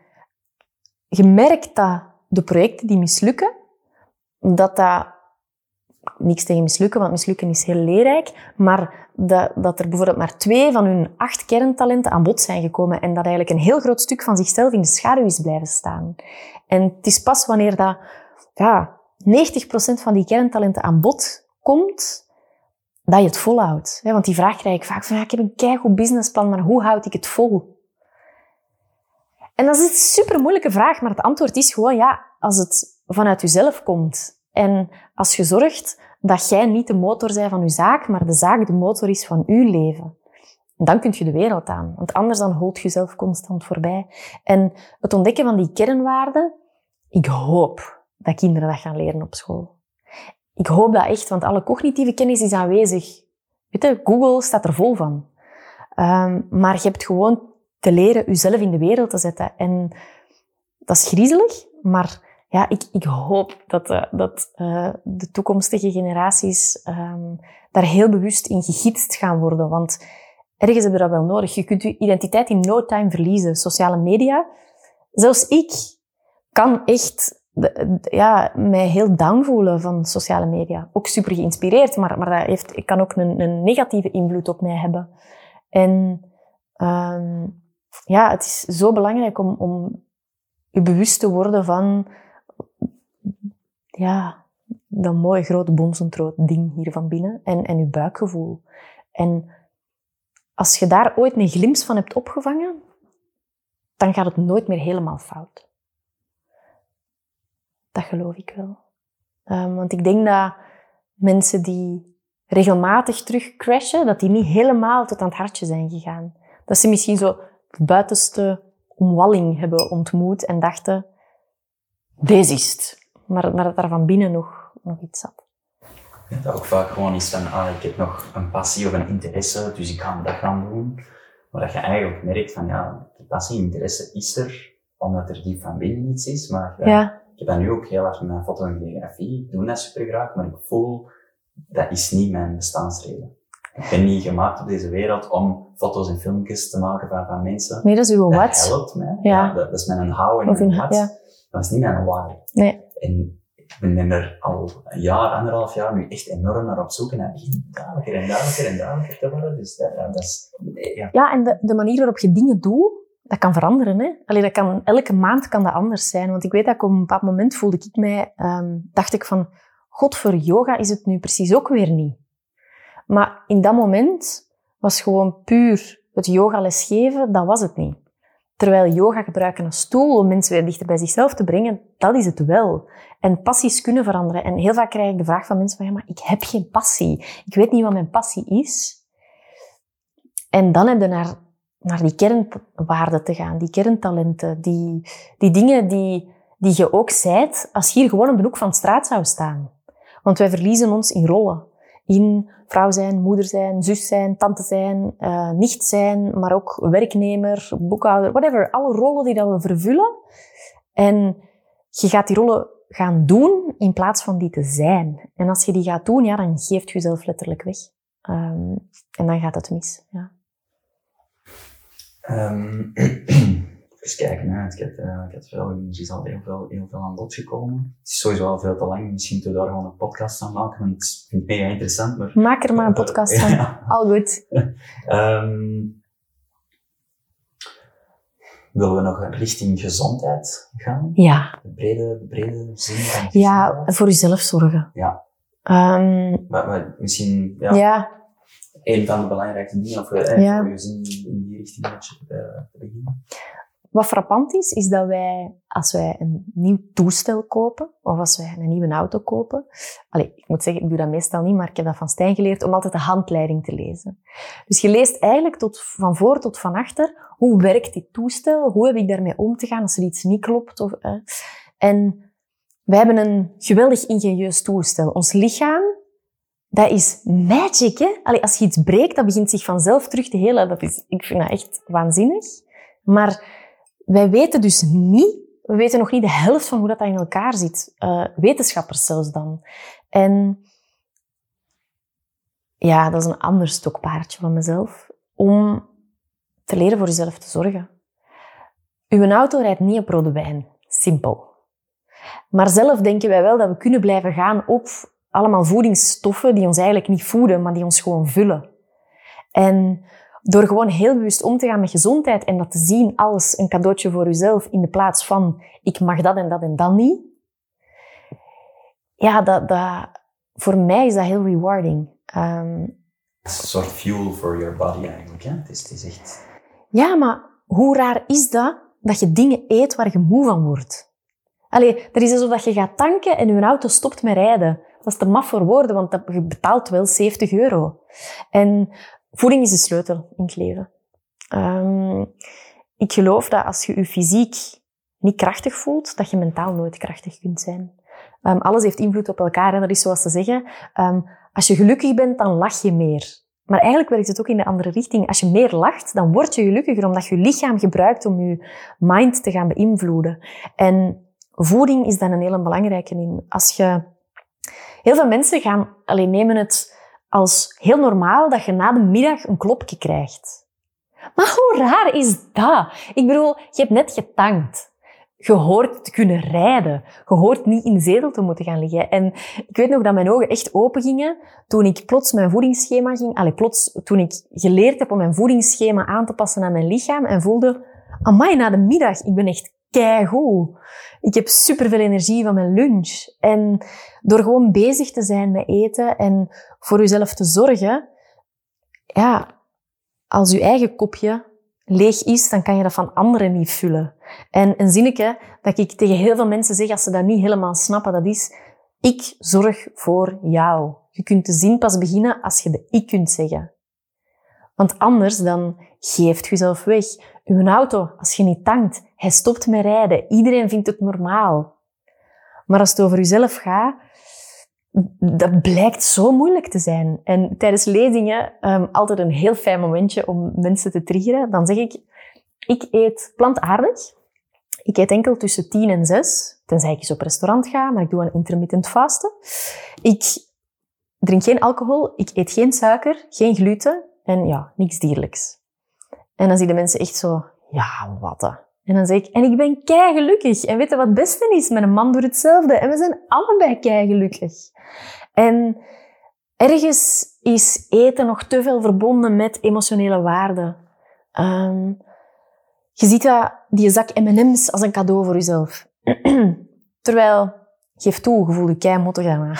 je merkt dat de projecten die mislukken, dat dat niks tegen mislukken, want mislukken is heel leerrijk, maar dat, dat er bijvoorbeeld maar twee van hun acht kerntalenten aan bod zijn gekomen en dat eigenlijk een heel groot stuk van zichzelf in de schaduw is blijven staan. En het is pas wanneer dat, ja, 90% van die kerntalenten aan bod komt, dat je het volhoudt. Want die vraag krijg ik vaak van, ja, ik heb een keigoed businessplan, maar hoe houd ik het vol? En dat is een super moeilijke vraag, maar het antwoord is gewoon ja, als het vanuit jezelf komt. En als je zorgt dat jij niet de motor bent van je zaak, maar de zaak de motor is van uw leven. Dan kun je de wereld aan. Want anders dan holt je jezelf constant voorbij. En het ontdekken van die kernwaarden, ik hoop dat kinderen dat gaan leren op school. Ik hoop dat echt, want alle cognitieve kennis is aanwezig. Weet je, Google staat er vol van. Ehm, maar je hebt gewoon te leren jezelf in de wereld te zetten. En dat is griezelig, maar ja, ik, ik hoop dat, eh, dat eh, de toekomstige generaties ehm, daar heel bewust in gegidst gaan worden. Want ergens hebben we dat wel nodig. Je kunt je identiteit in no time verliezen. Sociale media. Zelfs ik kan echt ja, mij heel down voelen van sociale media. Ook super geïnspireerd, maar, maar dat heeft, kan ook een, een negatieve invloed op mij hebben. En ehm, ja, het is zo belangrijk om, om je bewust te worden van ja, dat mooie grote bonzentroot ding hier van binnen en, en je buikgevoel. En als je daar ooit een glimp van hebt opgevangen, dan gaat het nooit meer helemaal fout. Dat geloof ik wel. Ehm, want ik denk dat mensen die regelmatig terug crashen, dat die niet helemaal tot aan het hartje zijn gegaan. Dat ze misschien zo de buitenste omwalling hebben ontmoet en dachten, deze is het. Maar, maar dat daar van binnen nog, nog iets zat. Dat ook vaak gewoon is van, ah, ik heb nog een passie of een interesse, dus ik ga dat gaan doen. Maar dat je eigenlijk merkt van, ja, die passie en interesse is er, omdat er diep van binnen iets is. Maar ja, Ja, ik dat nu ook heel erg met mijn foto en videografie. Ik doe dat super graag, maar ik voel, dat is niet mijn bestaansreden. Ik ben niet gemaakt op deze wereld om foto's en filmpjes te maken van, van mensen. nee, dat is uw Dat wat. helpt mij. Ja. dat, dat is mijn hou en mijn een- wat. ja. Dat is niet mijn why. Nee. En ik ben er al een jaar, anderhalf jaar nu echt enorm naar op zoek en dat begint duidelijker en duidelijker en duidelijker te worden. Dus dat, dat is, ja. Ja, en de, de manier waarop je dingen doet, dat kan veranderen. Hè? Allee, dat kan, elke maand kan dat anders zijn. Want ik weet dat ik op een bepaald moment voelde ik mij, ehm, dacht ik van, god, voor yoga is het nu precies ook weer niet. Maar in dat moment was gewoon puur het yogales geven, dat was het niet. Terwijl yoga gebruiken als tool om mensen weer dichter bij zichzelf te brengen, dat is het wel. En passies kunnen veranderen. En heel vaak krijg ik de vraag van mensen van, ja, maar ik heb geen passie. Ik weet niet wat mijn passie is. En dan heb je naar, naar die kernwaarden te gaan, die kerntalenten, die, die dingen die, die je ook zijt als je hier gewoon op de hoek van straat zou staan. Want wij verliezen ons in rollen. In vrouw zijn, moeder zijn, zus zijn, tante zijn, uh, nicht zijn, maar ook werknemer, boekhouder, whatever. Alle rollen die dat we vervullen. En je gaat die rollen gaan doen in plaats van die te zijn. En als je die gaat doen, ja, dan geeft je jezelf letterlijk weg. Um, en dan gaat het mis. Ja. Um, eens kijken, hè. Ik, heb, uh, ik heb veel, er is al heel veel, heel veel aan bod gekomen. Het is sowieso al veel te lang. Misschien moeten we daar gewoon een podcast aan maken, want ik vind het mega interessant. Maar, Maak er maar een podcast van. ja. Al goed. um, Willen we nog richting gezondheid gaan? Ja. De brede, de brede zin van? Ja, voor jezelf zorgen. Ja. Um, maar, maar misschien, ja, ja. Een van de belangrijkste dingen, of ja. voor je zin in die richting uh, te beginnen. Wat frappant is, is dat wij, als wij een nieuw toestel kopen, of als wij een nieuwe auto kopen, allez, ik moet zeggen, ik doe dat meestal niet, maar ik heb dat van Stijn geleerd om altijd de handleiding te lezen. Dus je leest eigenlijk tot, van voor tot van achter, hoe werkt dit toestel? Hoe heb ik daarmee om te gaan als er iets niet klopt? Of, eh. En wij hebben een geweldig ingenieus toestel. Ons lichaam, dat is magic, hè? Allee, als je iets breekt, dat begint zich vanzelf terug te helen. Dat is, ik vind dat echt waanzinnig. Maar wij weten dus niet, we weten nog niet de helft van hoe dat in elkaar zit. Uh, wetenschappers zelfs dan. En ja, dat is een ander stokpaardje van mezelf. Om te leren voor jezelf te zorgen. Uw auto rijdt niet op rode wijn. Simpel. Maar zelf denken wij wel dat we kunnen blijven gaan op allemaal voedingsstoffen die ons eigenlijk niet voeden, maar die ons gewoon vullen. En door gewoon heel bewust om te gaan met gezondheid en dat te zien als een cadeautje voor uzelf in de plaats van ik mag dat en dat en dat niet. Ja, dat, dat, voor mij is dat heel rewarding. Um, een soort fuel for your body eigenlijk. Hè? Het, is, het is echt... Ja, maar hoe raar is dat dat je dingen eet waar je moe van wordt? Allee, er is alsof dat je gaat tanken en je auto stopt met rijden. Dat is te maf voor woorden, want je betaalt wel 70 euro. En voeding is de sleutel in het leven. Um, ik geloof dat als je je fysiek niet krachtig voelt, dat je mentaal nooit krachtig kunt zijn. Um, alles heeft invloed op elkaar en dat is zoals ze zeggen. Um, als je gelukkig bent, dan lach je meer. Maar eigenlijk werkt het ook in de andere richting. Als je meer lacht, dan word je gelukkiger, omdat je lichaam gebruikt om je mind te gaan beïnvloeden. En voeding is dan een hele belangrijke in. Als je... Heel veel mensen gaan, alleen nemen het als heel normaal dat je na de middag een klopje krijgt. Maar hoe raar is dat? Ik bedoel, je hebt net getankt. Je hoort te kunnen rijden. Je hoort niet in zetel te moeten gaan liggen. En ik weet nog dat mijn ogen echt open gingen toen ik plots mijn voedingsschema ging... Allee, plots toen ik geleerd heb om mijn voedingsschema aan te passen aan mijn lichaam en voelde... Amai, na de middag, ik ben echt keigoed. Ik heb superveel energie van mijn lunch. En door gewoon bezig te zijn met eten en voor jezelf te zorgen, ja, als je eigen kopje leeg is, dan kan je dat van anderen niet vullen. En een zinnetje dat ik tegen heel veel mensen zeg als ze dat niet helemaal snappen, dat is, ik zorg voor jou. Je kunt de zin pas beginnen als je de ik kunt zeggen. Want anders dan geeft je jezelf weg. Uw auto, als je niet tankt, hij stopt met rijden. Iedereen vindt het normaal. Maar als het over jezelf gaat, dat blijkt zo moeilijk te zijn. En tijdens lezingen, um, altijd een heel fijn momentje om mensen te triggeren. Dan zeg ik, ik eet plantaardig. Ik eet enkel tussen 10 en 6, tenzij ik eens op restaurant ga, maar ik doe een intermittent vasten. Ik drink geen alcohol, ik eet geen suiker, geen gluten en ja, niks dierlijks. En dan zie de mensen echt zo, ja, wat En dan zeg ik, en ik ben kei gelukkig. En weet je wat het beste is? Mijn man doet hetzelfde. En we zijn allebei kei gelukkig. En ergens is eten nog te veel verbonden met emotionele waarden. Um, je ziet dat, die zak M&M's als een cadeau voor jezelf. Terwijl, geef toe, je voelt je kei daarna.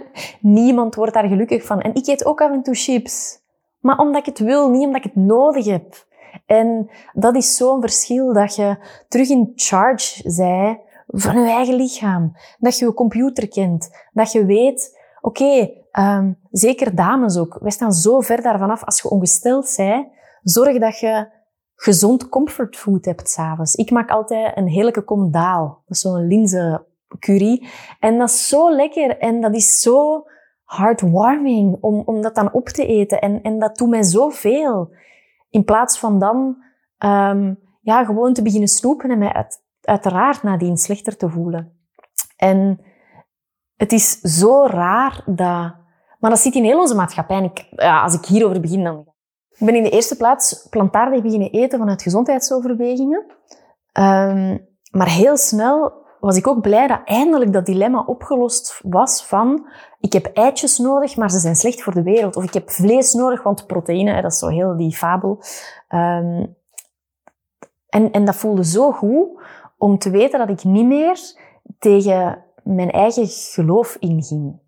Niemand wordt daar gelukkig van. En ik eet ook af en toe chips. Maar omdat ik het wil, niet omdat ik het nodig heb. En dat is zo'n verschil dat je terug in charge zij van je eigen lichaam. Dat je je computer kent. Dat je weet, oké, um, zeker dames ook. Wij staan zo ver daarvan af als je ongesteld bent. Zorg dat je gezond comfortfood hebt s'avonds. Ik maak altijd een heerlijke kom daal. Dat is zo'n linzencurry. En dat is zo lekker en dat is zo heartwarming om, om dat dan op te eten. En, en dat doet mij zoveel. In plaats van dan um, ja, gewoon te beginnen snoepen en mij uit, uiteraard nadien slechter te voelen. En het is zo raar dat... Maar dat zit in heel onze maatschappij. En ik, ja, als ik hierover begin, dan... Ik ben in de eerste plaats plantaardig beginnen eten vanuit gezondheidsoverwegingen. Um, maar heel snel was ik ook blij dat eindelijk dat dilemma opgelost was van ik heb eitjes nodig, maar ze zijn slecht voor de wereld. Of ik heb vlees nodig, want proteïne, dat is zo heel die fabel. Um, en, en dat voelde zo goed om te weten dat ik niet meer tegen mijn eigen geloof inging.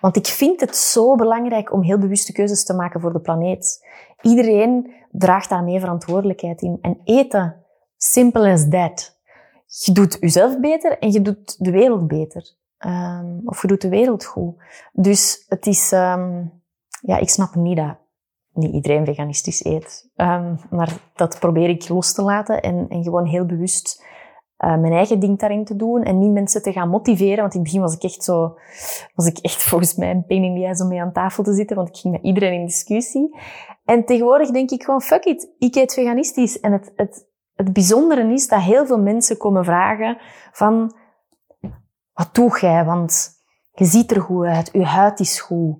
Want ik vind het zo belangrijk om heel bewuste keuzes te maken voor de planeet. Iedereen draagt daarmee verantwoordelijkheid in. En eten, simple as that. Je doet jezelf beter en je doet de wereld beter. Um, of je doet de wereld goed. Dus het is, um, ja, ik snap niet dat niet iedereen veganistisch eet. Um, maar dat probeer ik los te laten en, en gewoon heel bewust uh, mijn eigen ding daarin te doen en niet mensen te gaan motiveren. Want in het begin was ik echt zo, was ik echt volgens mij een pain in the om mee aan tafel te zitten, want ik ging met iedereen in discussie. En tegenwoordig denk ik gewoon, fuck it, ik eet veganistisch. En het, het, het bijzondere is dat heel veel mensen komen vragen van, wat doe jij? Want je ziet er goed uit, je huid is goed,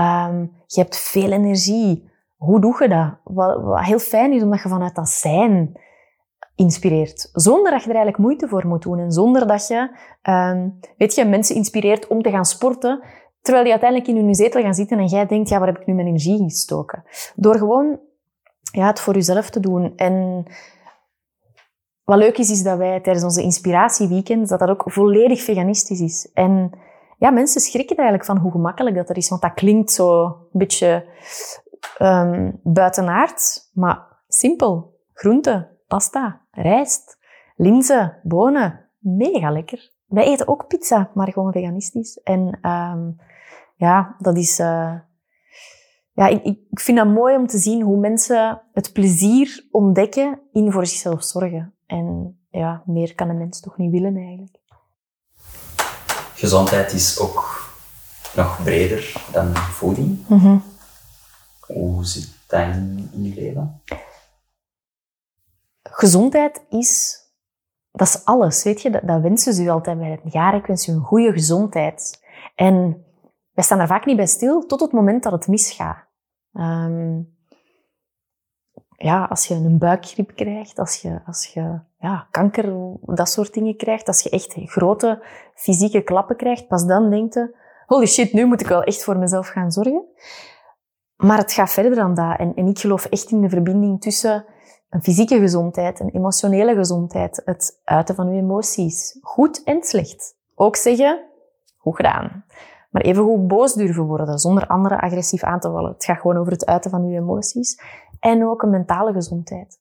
um, je hebt veel energie. Hoe doe je dat? Wat, heel fijn is, omdat je vanuit dat zijn inspireert. Zonder dat je er eigenlijk moeite voor moet doen. En zonder dat je, um, weet je, mensen inspireert om te gaan sporten, terwijl die uiteindelijk in hun zetel gaan zitten en jij denkt, ja, waar heb ik nu mijn energie gestoken? Door gewoon ja, het voor jezelf te doen. En wat leuk is, is dat wij tijdens onze inspiratieweekend, dat dat ook volledig veganistisch is. En ja, mensen schrikken eigenlijk van hoe gemakkelijk dat er is. Want dat klinkt zo een beetje um, buitenaard, maar simpel. Groente, pasta, rijst, linzen, bonen. Mega lekker. Wij eten ook pizza, maar gewoon veganistisch. En um, ja, dat is... Uh, ja, ik, ik vind dat mooi om te zien hoe mensen het plezier ontdekken in voor zichzelf zorgen. En ja, meer kan een mens toch niet willen eigenlijk. Gezondheid is ook nog breder dan voeding. Mm Hoe zit dat in, in je leven? Gezondheid is, dat is alles, weet je. Dat, dat wensen ze u altijd bij het jaar. Ik wens u een goede gezondheid. En wij staan daar vaak niet bij stil tot het moment dat het misgaat. Um, ja, als je een buikgriep krijgt, als je, als je ja, kanker, dat soort dingen krijgt, als je echt grote fysieke klappen krijgt, pas dan denkt je, holy shit, nu moet ik wel echt voor mezelf gaan zorgen. Maar het gaat verder dan dat. En, en ik geloof echt in de verbinding tussen een fysieke gezondheid, een emotionele gezondheid, het uiten van je emoties. Goed en slecht. Ook zeggen, goed gedaan. Maar even goed boos durven worden, zonder anderen agressief aan te vallen. Het gaat gewoon over het uiten van je emoties en ook een mentale gezondheid.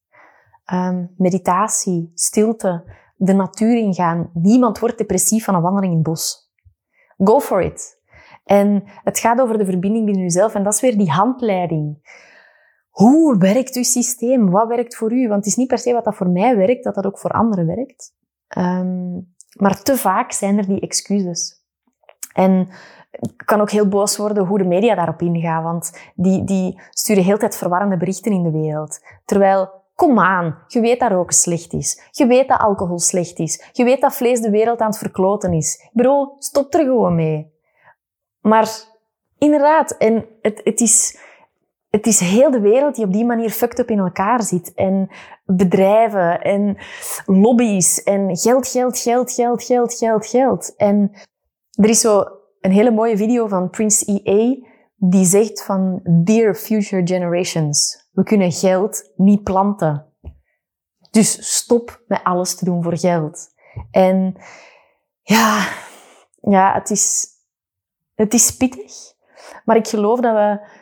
Um, meditatie, stilte, de natuur ingaan. Niemand wordt depressief van een wandeling in het bos. Go for it. En het gaat over de verbinding binnen jezelf en dat is weer die handleiding. Hoe werkt uw systeem? Wat werkt voor u? Want het is niet per se wat dat voor mij werkt, dat dat ook voor anderen werkt. Um, maar te vaak zijn er die excuses. En kan ook heel boos worden hoe de media daarop ingaan, want die, die sturen heel tijd verwarrende berichten in de wereld. Terwijl, kom aan, je weet dat roken slecht is. Je weet dat alcohol slecht is. Je weet dat vlees de wereld aan het verkloten is. Bro, stop er gewoon mee. Maar inderdaad, en het, het is het is heel de wereld die op die manier fucked up in elkaar zit. En bedrijven en lobby's en geld, geld, geld, geld, geld, geld, geld. En er is zo een hele mooie video van Prince EA die zegt van Dear future generations, we kunnen geld niet planten. Dus stop met alles te doen voor geld. En ja, ja het, is, het is pittig. Maar ik geloof dat we...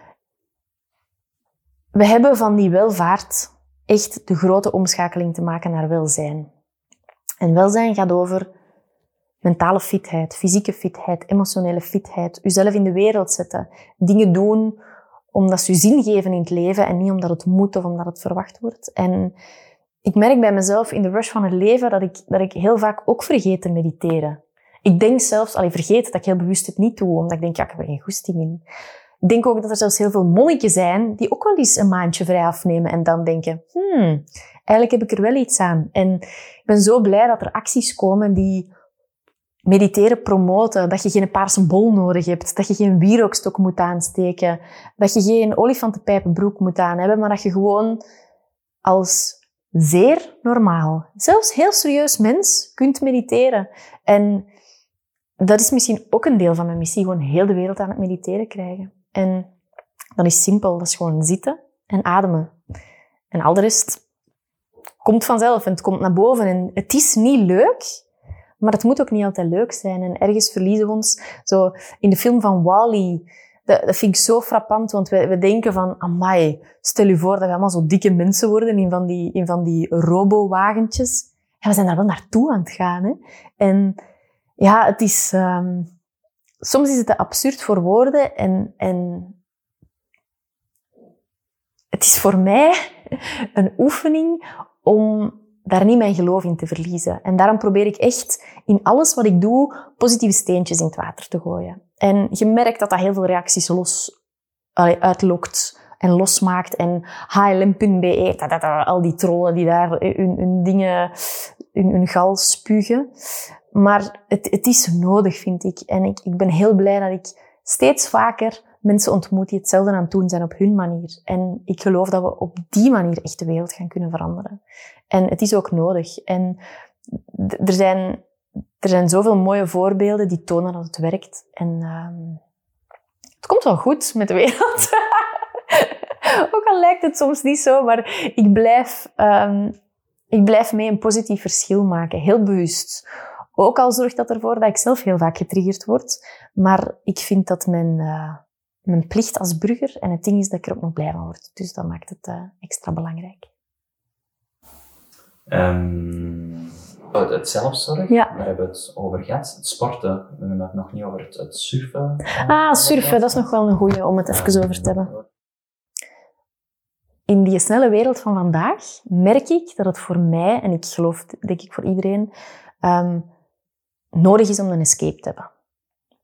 We hebben van die welvaart echt de grote omschakeling te maken naar welzijn. En welzijn gaat over mentale fitheid, fysieke fitheid, emotionele fitheid, uzelf in de wereld zetten, dingen doen omdat ze zin geven in het leven en niet omdat het moet of omdat het verwacht wordt. En ik merk bij mezelf in de rush van het leven dat ik, dat ik heel vaak ook vergeet te mediteren. Ik denk zelfs, al vergeet dat ik heel bewust het niet doe, omdat ik denk, ja, ik heb er geen goesting in. Ik denk ook dat er zelfs heel veel monniken zijn die ook wel eens een maandje vrij afnemen en dan denken, hmm, eigenlijk heb ik er wel iets aan. En ik ben zo blij dat er acties komen die mediteren promoten, dat je geen paarse bol nodig hebt, dat je geen wierookstok moet aansteken, dat je geen olifantenpijpenbroek moet aan hebben, maar dat je gewoon als zeer normaal, zelfs heel serieus mens, kunt mediteren. En dat is misschien ook een deel van mijn missie, gewoon heel de wereld aan het mediteren krijgen. En dat is simpel, dat is gewoon zitten en ademen. En al de rest komt vanzelf en het komt naar boven. En het is niet leuk, maar het moet ook niet altijd leuk zijn. En ergens verliezen we ons. Zo in de film van Wally, dat, dat vind ik zo frappant, want we, we denken van, amai, stel je voor dat we allemaal zo dikke mensen worden in van die, in van die robowagentjes. Ja, we zijn daar wel naartoe aan het gaan. Hè? En ja, het is... Um, soms is het te absurd voor woorden en, en het is voor mij een oefening om daar niet mijn geloof in te verliezen. En daarom probeer ik echt in alles wat ik doe positieve steentjes in het water te gooien. En je merkt dat dat heel veel reacties los uitlokt en losmaakt. En HLM.be, al die trollen die daar hun, dingen, hun, hun gal spugen. Maar het, het is nodig, vind ik. En ik, ik ben heel blij dat ik steeds vaker mensen ontmoet die hetzelfde aan het doen zijn op hun manier. En ik geloof dat we op die manier echt de wereld gaan kunnen veranderen. En het is ook nodig. En er zijn, er zijn zoveel mooie voorbeelden die tonen dat het werkt. En um, het komt wel goed met de wereld. ook al lijkt het soms niet zo, maar ik blijf, um, ik blijf mee een positief verschil maken. Heel bewust. Ook al zorgt dat ervoor dat ik zelf heel vaak getriggerd word. Maar ik vind dat mijn, uh, mijn plicht als burger. En het ding is dat ik er ook nog blij van word. Dus dat maakt het uh, extra belangrijk. Um, het zelfzorg, ja. daar hebben we het over gehad. Het sporten, we hebben het nog niet over het, het surfen. Ah, surfen, dat is nog wel een goeie om het even over te hebben. In die snelle wereld van vandaag merk ik dat het voor mij, en ik geloof denk ik voor iedereen, um, nodig is om een escape te hebben.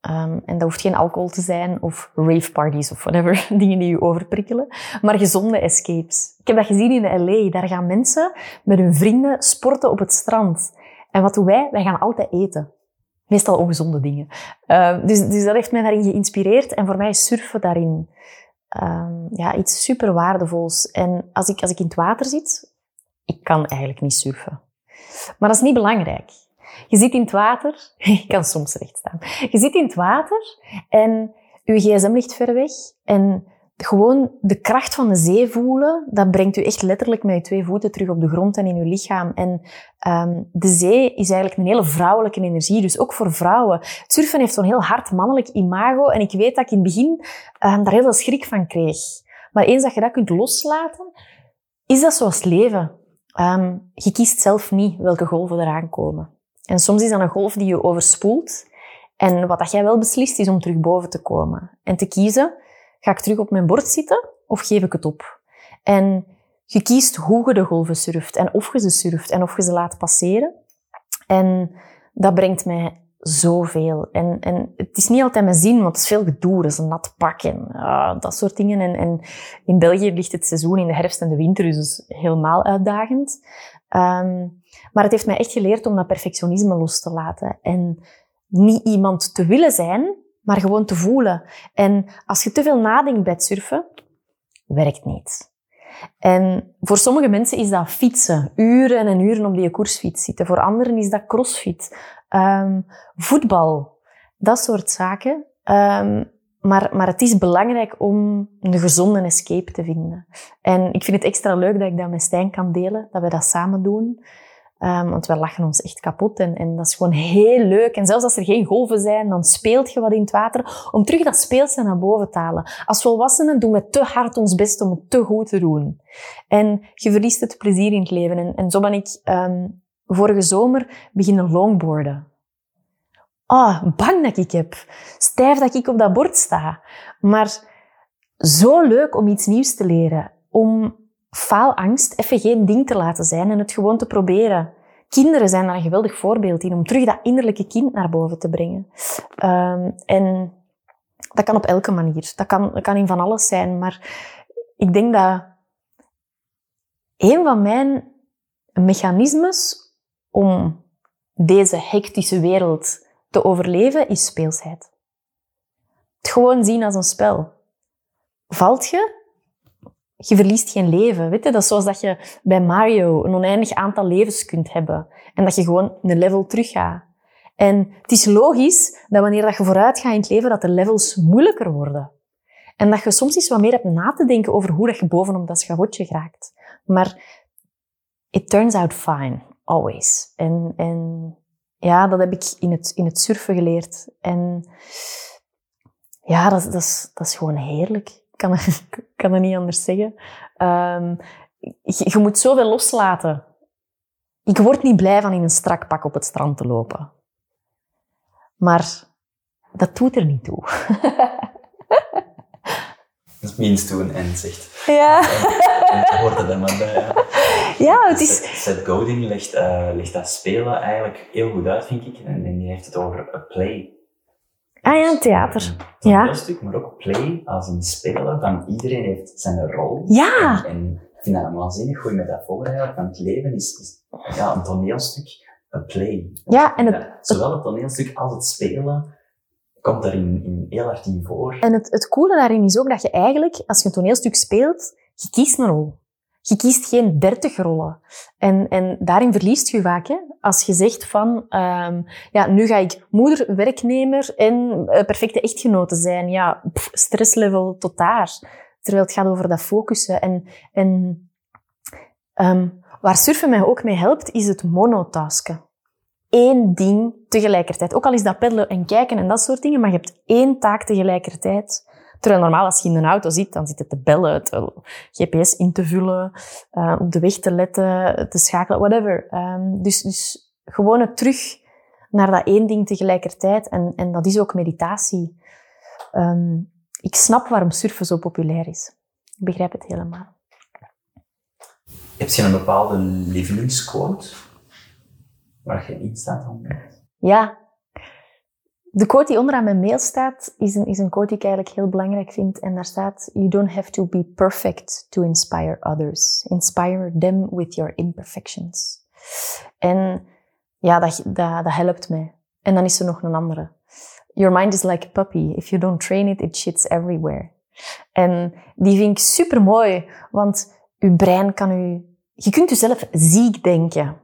Um, en dat hoeft geen alcohol te zijn of rave parties of whatever, dingen die je overprikkelen, maar gezonde escapes. Ik heb dat gezien in LA. Daar gaan mensen met hun vrienden sporten op het strand. En wat doen wij? Wij gaan altijd eten. Meestal ongezonde dingen. Uh, dus, dus dat heeft mij daarin geïnspireerd. En voor mij is surfen daarin um, ja, iets super waardevols. En als ik, als ik in het water zit, ik kan eigenlijk niet surfen. Maar dat is niet belangrijk. Je zit in het water. Ik kan soms recht staan. Je zit in het water en je gsm ligt ver weg. En gewoon de kracht van de zee voelen, dat brengt u echt letterlijk met je twee voeten terug op de grond en in uw lichaam. En um, de zee is eigenlijk een hele vrouwelijke energie, dus ook voor vrouwen. Het surfen heeft zo'n heel hard mannelijk imago en ik weet dat ik in het begin um, daar heel veel schrik van kreeg. Maar eens dat je dat kunt loslaten, is dat zoals leven. Um, je kiest zelf niet welke golven eraan komen. En soms is dat een golf die je overspoelt. En wat dat jij wel beslist, is om terug boven te komen. En te kiezen, ga ik terug op mijn bord zitten of geef ik het op? En je kiest hoe je de golven surft en of je ze surft en of je ze laat passeren. En dat brengt mij zoveel. En, en het is niet altijd mijn zin, want het is veel gedoe. Dat is een nat pak en uh, dat soort dingen. En, en in België ligt het seizoen in de herfst en de winter, dus helemaal uitdagend. Um, maar het heeft mij echt geleerd om dat perfectionisme los te laten. En niet iemand te willen zijn, maar gewoon te voelen. En als je te veel nadenkt bij het surfen, werkt niet. En voor sommige mensen is dat fietsen. Uren en uren op die koersfiets zitten. Voor anderen is dat crossfit. Um, voetbal. Dat soort zaken. Um, maar, maar het is belangrijk om een gezonde escape te vinden. En ik vind het extra leuk dat ik dat met Stijn kan delen. Dat we dat samen doen. Um, want we lachen ons echt kapot en, en dat is gewoon heel leuk. En zelfs als er geen golven zijn, dan speelt je wat in het water om terug dat speelse naar boven te halen. Als volwassenen doen we te hard ons best om het te goed te doen. En je verliest het plezier in het leven. En, zo ben ik um, vorige zomer beginnen longboarden. Oh, bang dat ik heb. Stijf dat ik op dat bord sta. Maar zo leuk om iets nieuws te leren. Om faalangst even geen ding te laten zijn en het gewoon te proberen. Kinderen zijn daar een geweldig voorbeeld in om terug dat innerlijke kind naar boven te brengen. Um, en dat kan op elke manier. Dat kan, dat kan in van alles zijn. Maar ik denk dat een van mijn mechanismes om deze hectische wereld te overleven is speelsheid. Het gewoon zien als een spel. Valt je, je verliest geen leven. Weet je? Dat is zoals dat je bij Mario een oneindig aantal levens kunt hebben. En dat je gewoon een level terug gaat. En het is logisch dat wanneer dat je vooruit gaat in het leven, dat de levels moeilijker worden. En dat je soms eens wat meer hebt na te denken over hoe je bovenop dat schavotje geraakt. Maar it turns out fine, always. En, en ja, dat heb ik in het, in het surfen geleerd. En ja, dat, dat, is, dat is gewoon heerlijk. Ik kan, kan het niet anders zeggen. Um, je, je moet zoveel loslaten. Ik word niet blij van in een strak pak op het strand te lopen. Maar dat doet er niet toe. Means to an end, zegt. Ja. En hoorde dat maar bij. Ja, het is... Seth Godin legt, uh, legt dat spelen eigenlijk heel goed uit, vind ik. En, en die heeft het over a play. Ah ja, theater. Een ja. stuk, maar ook play als een spelen. Van iedereen heeft zijn rol. Ja. En, en ik vind dat een waanzinnig goede metafoor eigenlijk. Van het leven is, is ja, een toneelstuk, een play. Ja, en het, Ja, zowel het toneelstuk als het spelen komt daarin in, heel hard in voor. En het, het coole daarin is ook dat je eigenlijk, als je een toneelstuk speelt, je kiest een rol. Je kiest geen dertig rollen. En, en daarin verliest je vaak. Hè? Als je zegt van, um, ja, nu ga ik moeder, werknemer en uh, perfecte echtgenote zijn. Ja, stresslevel tot daar. Terwijl het gaat over dat focussen. En, en um, waar surfen mij ook mee helpt, is het monotasken. Eén ding tegelijkertijd. Ook al is dat peddelen en kijken en dat soort dingen, maar je hebt één taak tegelijkertijd. Terwijl normaal als je in een auto zit, dan zit het te bellen, te GPS in te vullen, uh, op de weg te letten, te schakelen, whatever. Um, dus, dus gewoon het terug naar dat één ding tegelijkertijd. En, en dat is ook meditatie. Um, ik snap waarom surfen zo populair is. Ik begrijp het helemaal. Heb je een bepaalde lievelingsquote waar je iets staat? Ja. De quote die onderaan mijn mail staat, is een, is een quote die ik eigenlijk heel belangrijk vind. En daar staat, you don't have to be perfect to inspire others. Inspire them with your imperfections. En ja, dat, dat, dat helpt mij. En dan is er nog een andere. Your mind is like a puppy. If you don't train it, it shits everywhere. En die vind ik super mooi, want uw brein kan u... Je kunt jezelf ziek denken.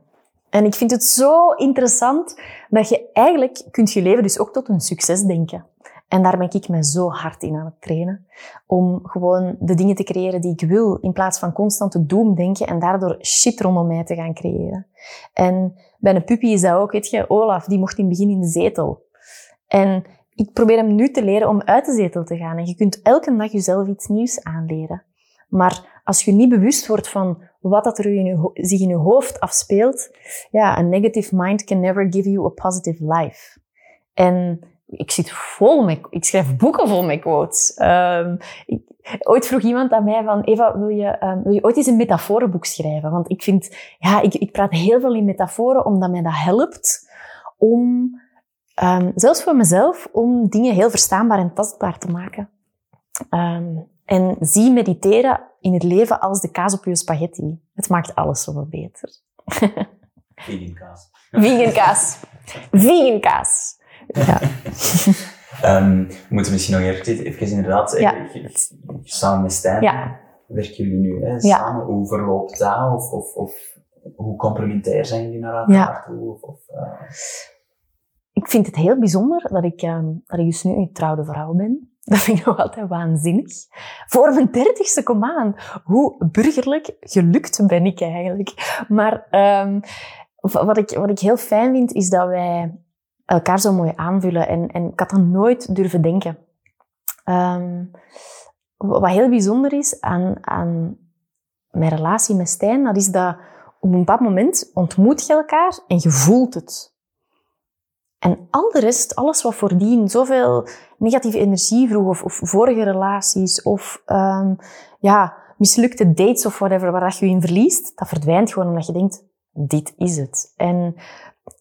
En ik vind het zo interessant dat je eigenlijk kunt je leven dus ook tot een succes denken. En daar ben ik me zo hard in aan het trainen. Om gewoon de dingen te creëren die ik wil, in plaats van constant te doem denken en daardoor shit rondom mij te gaan creëren. En bij een puppy is dat ook, weet je, Olaf, die mocht in het begin in de zetel. En ik probeer hem nu te leren om uit de zetel te gaan. En je kunt elke dag jezelf iets nieuws aanleren. Maar als je niet bewust wordt van wat dat er zich in je hoofd afspeelt, ja, a negative mind can never give you a positive life. En ik zit vol met, ik schrijf boeken vol met quotes. Um, ik, ooit vroeg iemand aan mij van, Eva, wil je, um, wil je ooit eens een metaforenboek schrijven? Want ik vind, ja, ik, ik praat heel veel in metaforen, omdat mij dat helpt om, um, zelfs voor mezelf, om dingen heel verstaanbaar en tastbaar te maken. Um, en zie mediteren in het leven als de kaas op je spaghetti. Het maakt alles zoveel beter. Vegan kaas. Vegan kaas. Vegan kaas. Ja. um, we moeten misschien nog even, even inderdaad, Ja. samen met Stijn, Ja. werken jullie nu hè, samen? Hoe verloopt dat? Of, of, of hoe complementair zijn jullie naar elkaar toe? Of, of, uh... Ik vind het heel bijzonder dat ik, um, dat ik dus nu een getrouwde vrouw ben. Dat vind ik nog altijd waanzinnig. Voor mijn dertigste, kom aan. Hoe burgerlijk gelukt ben ik eigenlijk. Maar um, wat, ik, wat ik heel fijn vind, is dat wij elkaar zo mooi aanvullen. En, en ik had dat nooit durven denken. Um, wat heel bijzonder is aan, aan mijn relatie met Stijn, dat is dat op een bepaald moment ontmoet je elkaar en je voelt het. En al de rest, alles wat voordien zoveel negatieve energie vroeg, of, of vorige relaties, of um, ja, mislukte dates of whatever, waar je in verliest, dat verdwijnt gewoon omdat je denkt, dit is het. En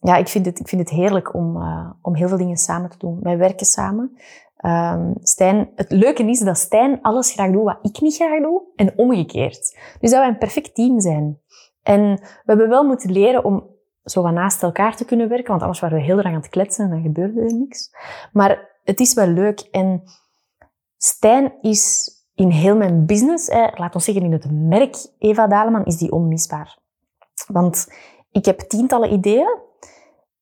ja, ik vind het, ik vind het heerlijk om, uh, om heel veel dingen samen te doen. Wij werken samen. Um, Stijn, het leuke is dat Stijn alles graag doet wat ik niet graag doe, en omgekeerd. Dus dat wij een perfect team zijn. En we hebben wel moeten leren om zo naast elkaar te kunnen werken, want anders waren we heel erg aan het kletsen en dan gebeurde er niks. Maar het is wel leuk. En Stijn is in heel mijn business, laat ons zeggen in het merk Eva Daleman, is die onmisbaar. Want ik heb tientallen ideeën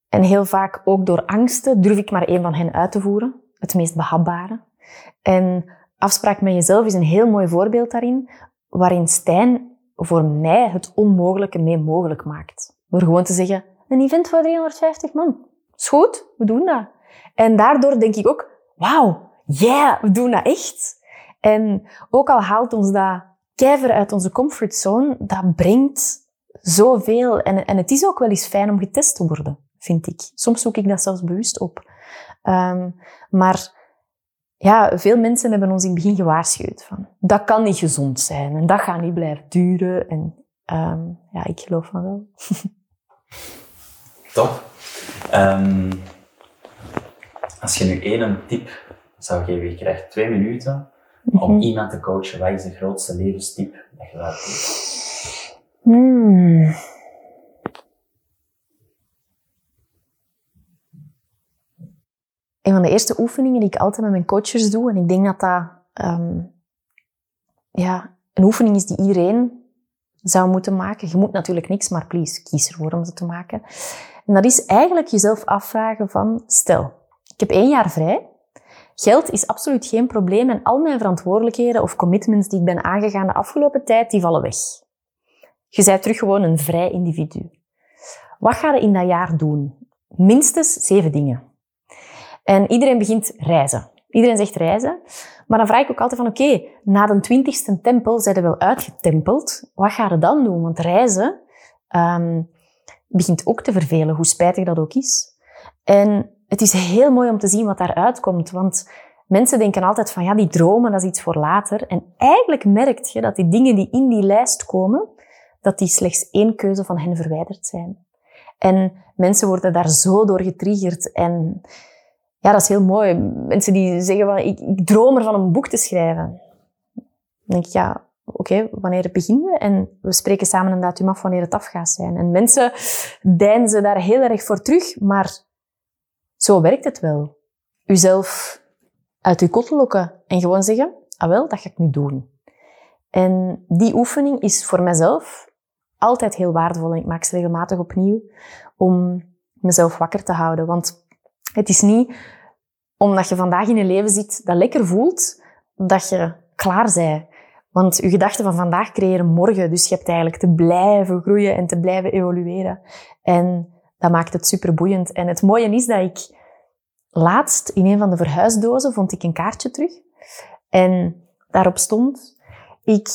en heel vaak ook door angsten durf ik maar één van hen uit te voeren. Het meest behapbare. En afspraak met jezelf is een heel mooi voorbeeld daarin, waarin Stijn voor mij het onmogelijke mee mogelijk maakt. Door gewoon te zeggen, een event voor 350 man. Is goed, we doen dat. En daardoor denk ik ook, wauw, yeah, we doen dat echt. En ook al haalt ons dat kijver uit onze comfortzone, dat brengt zoveel. En, en het is ook wel eens fijn om getest te worden, vind ik. Soms zoek ik dat zelfs bewust op. Um, maar ja, veel mensen hebben ons in het begin gewaarschuwd van dat kan niet gezond zijn en dat gaat niet blijven duren. En um, ja, ik geloof van wel. Top. Um, als je nu één tip zou geven, je krijgt twee minuten om mhm. iemand te coachen. Wat is de grootste levenstip dat je laat geven? Hmm. Een van de eerste oefeningen die ik altijd met mijn coaches doe, en ik denk dat dat um, ja, een oefening is die iedereen zou moeten maken. Je moet natuurlijk niks, maar please, kies ervoor om ze te maken. En dat is eigenlijk jezelf afvragen van, stel, ik heb één jaar vrij. Geld is absoluut geen probleem en al mijn verantwoordelijkheden of commitments die ik ben aangegaan de afgelopen tijd, die vallen weg. Je bent terug gewoon een vrij individu. Wat ga je in dat jaar doen? Minstens zeven dingen. En iedereen begint reizen. Iedereen zegt reizen. Maar dan vraag ik ook altijd van, oké, na de twintigste tempel zijn er wel uitgetempeld. Wat ga je dan doen? Want reizen um, begint ook te vervelen, hoe spijtig dat ook is. En het is heel mooi om te zien wat daaruit komt. Want mensen denken altijd van, ja, die dromen, dat is iets voor later. En eigenlijk merk je dat die dingen die in die lijst komen, dat die slechts één keuze van hen verwijderd zijn. En mensen worden daar zo door getriggerd. En ja, dat is heel mooi. Mensen die zeggen van, ik, ik droom ervan om een boek te schrijven. Dan denk ik, ja, oké, wanneer beginnen we? En we spreken samen een datum af wanneer het af gaat zijn. En mensen deinzen daar heel erg voor terug, maar zo werkt het wel. Uzelf uit uw kot lokken en gewoon zeggen, ah wel, dat ga ik nu doen. En die oefening is voor mezelf altijd heel waardevol en ik maak ze regelmatig opnieuw om mezelf wakker te houden. Want het is niet omdat je vandaag in een leven zit dat lekker voelt, dat je klaar bent. Want je gedachten van vandaag creëren morgen. Dus je hebt eigenlijk te blijven groeien en te blijven evolueren. En dat maakt het super boeiend. En het mooie is dat ik laatst in een van de verhuisdozen vond ik een kaartje terug. En daarop stond, ik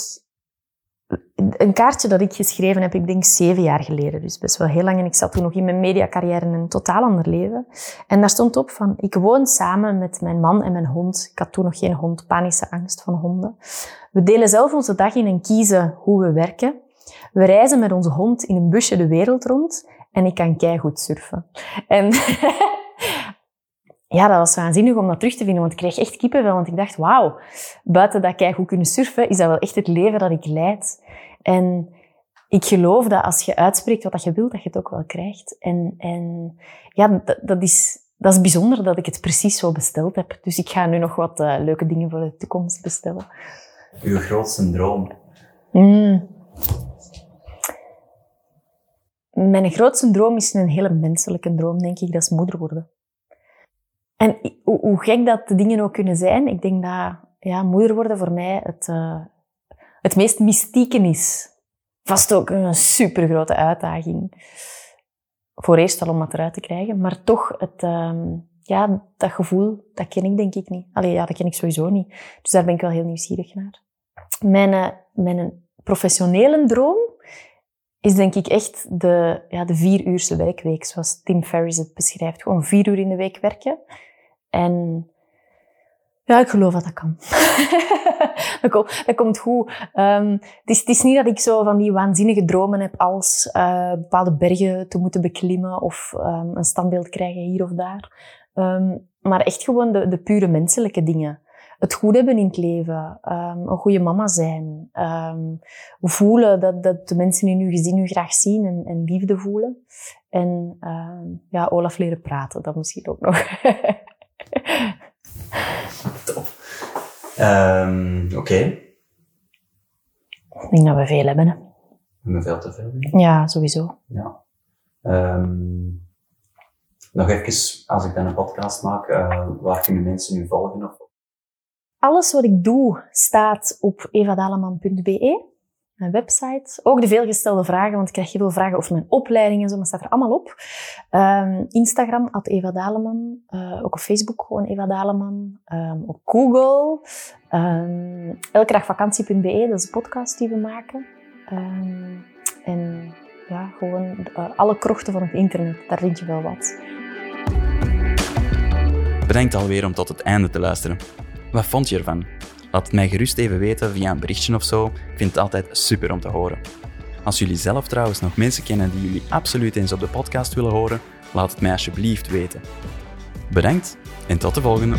een kaartje dat ik geschreven heb, ik denk zeven jaar geleden, dus best wel heel lang. En ik zat toen nog in mijn mediacarrière in een totaal ander leven. En daar stond op van, ik woon samen met mijn man en mijn hond. Ik had toen nog geen hond, panische angst van honden. We delen zelf onze dag in en kiezen hoe we werken. We reizen met onze hond in een busje de wereld rond en ik kan keigoed surfen. En ja, dat was waanzinnig om dat terug te vinden, want ik kreeg echt kippenvel. Want ik dacht, wauw, buiten dat ik goed kunnen surfen, is dat wel echt het leven dat ik leid. En ik geloof dat als je uitspreekt wat je wilt, dat je het ook wel krijgt. En, en ja, dat, dat, is, dat is bijzonder dat ik het precies zo besteld heb. Dus ik ga nu nog wat uh, leuke dingen voor de toekomst bestellen. Uw grootste droom? Mm. Mijn grootste droom is een hele menselijke droom, denk ik. Dat is moeder worden. En hoe, gek dat de dingen ook kunnen zijn, ik denk dat ja, moeder worden voor mij het, uh, het meest mystieke is. Vast ook een super grote uitdaging. Voor eerst al om dat eruit te krijgen, maar toch het, um, ja, dat gevoel, dat ken ik denk ik niet. Allee, ja, dat ken ik sowieso niet. Dus daar ben ik wel heel nieuwsgierig naar. Mijn, uh, mijn professionele droom is denk ik echt de, ja, de vier uurse werkweek, zoals Tim Ferriss het beschrijft. Gewoon vier uur in de week werken. En ja, ik geloof dat dat kan. dat, komt, dat komt goed. Um, het, is, het is niet dat ik zo van die waanzinnige dromen heb als uh, bepaalde bergen te moeten beklimmen of um, een standbeeld krijgen hier of daar. Um, maar echt gewoon de, de pure menselijke dingen het goed hebben in het leven, een goede mama zijn, voelen dat, dat de mensen in uw gezin u graag zien en, en liefde voelen. En ja, Olaf leren praten, dat misschien ook nog. Top. Oké. Okay. Ik denk dat we veel hebben. Hè. We hebben veel te veel. Ja, sowieso. Ja. nog even, als ik dan een podcast maak, uh, waar kunnen mensen nu volgen of alles wat ik doe staat op evadaleman.be, mijn website. Ook de veelgestelde vragen, want ik krijg heel veel vragen over mijn opleiding en zo, maar staat er allemaal op. Um, Instagram, at Eva Daleman. Uh, ook op Facebook, gewoon Eva Daleman. Um, op Google. Um, elkedagvakantie.be, dat is de podcast die we maken. en ja, gewoon uh, alle krochten van het internet, daar vind je wel wat. Bedankt alweer om tot het einde te luisteren. Wat vond je ervan? Laat het mij gerust even weten via een berichtje of zo. Ik vind het altijd super om te horen. Als jullie zelf trouwens nog mensen kennen die jullie absoluut eens op de podcast willen horen, laat het mij alsjeblieft weten. Bedankt en tot de volgende.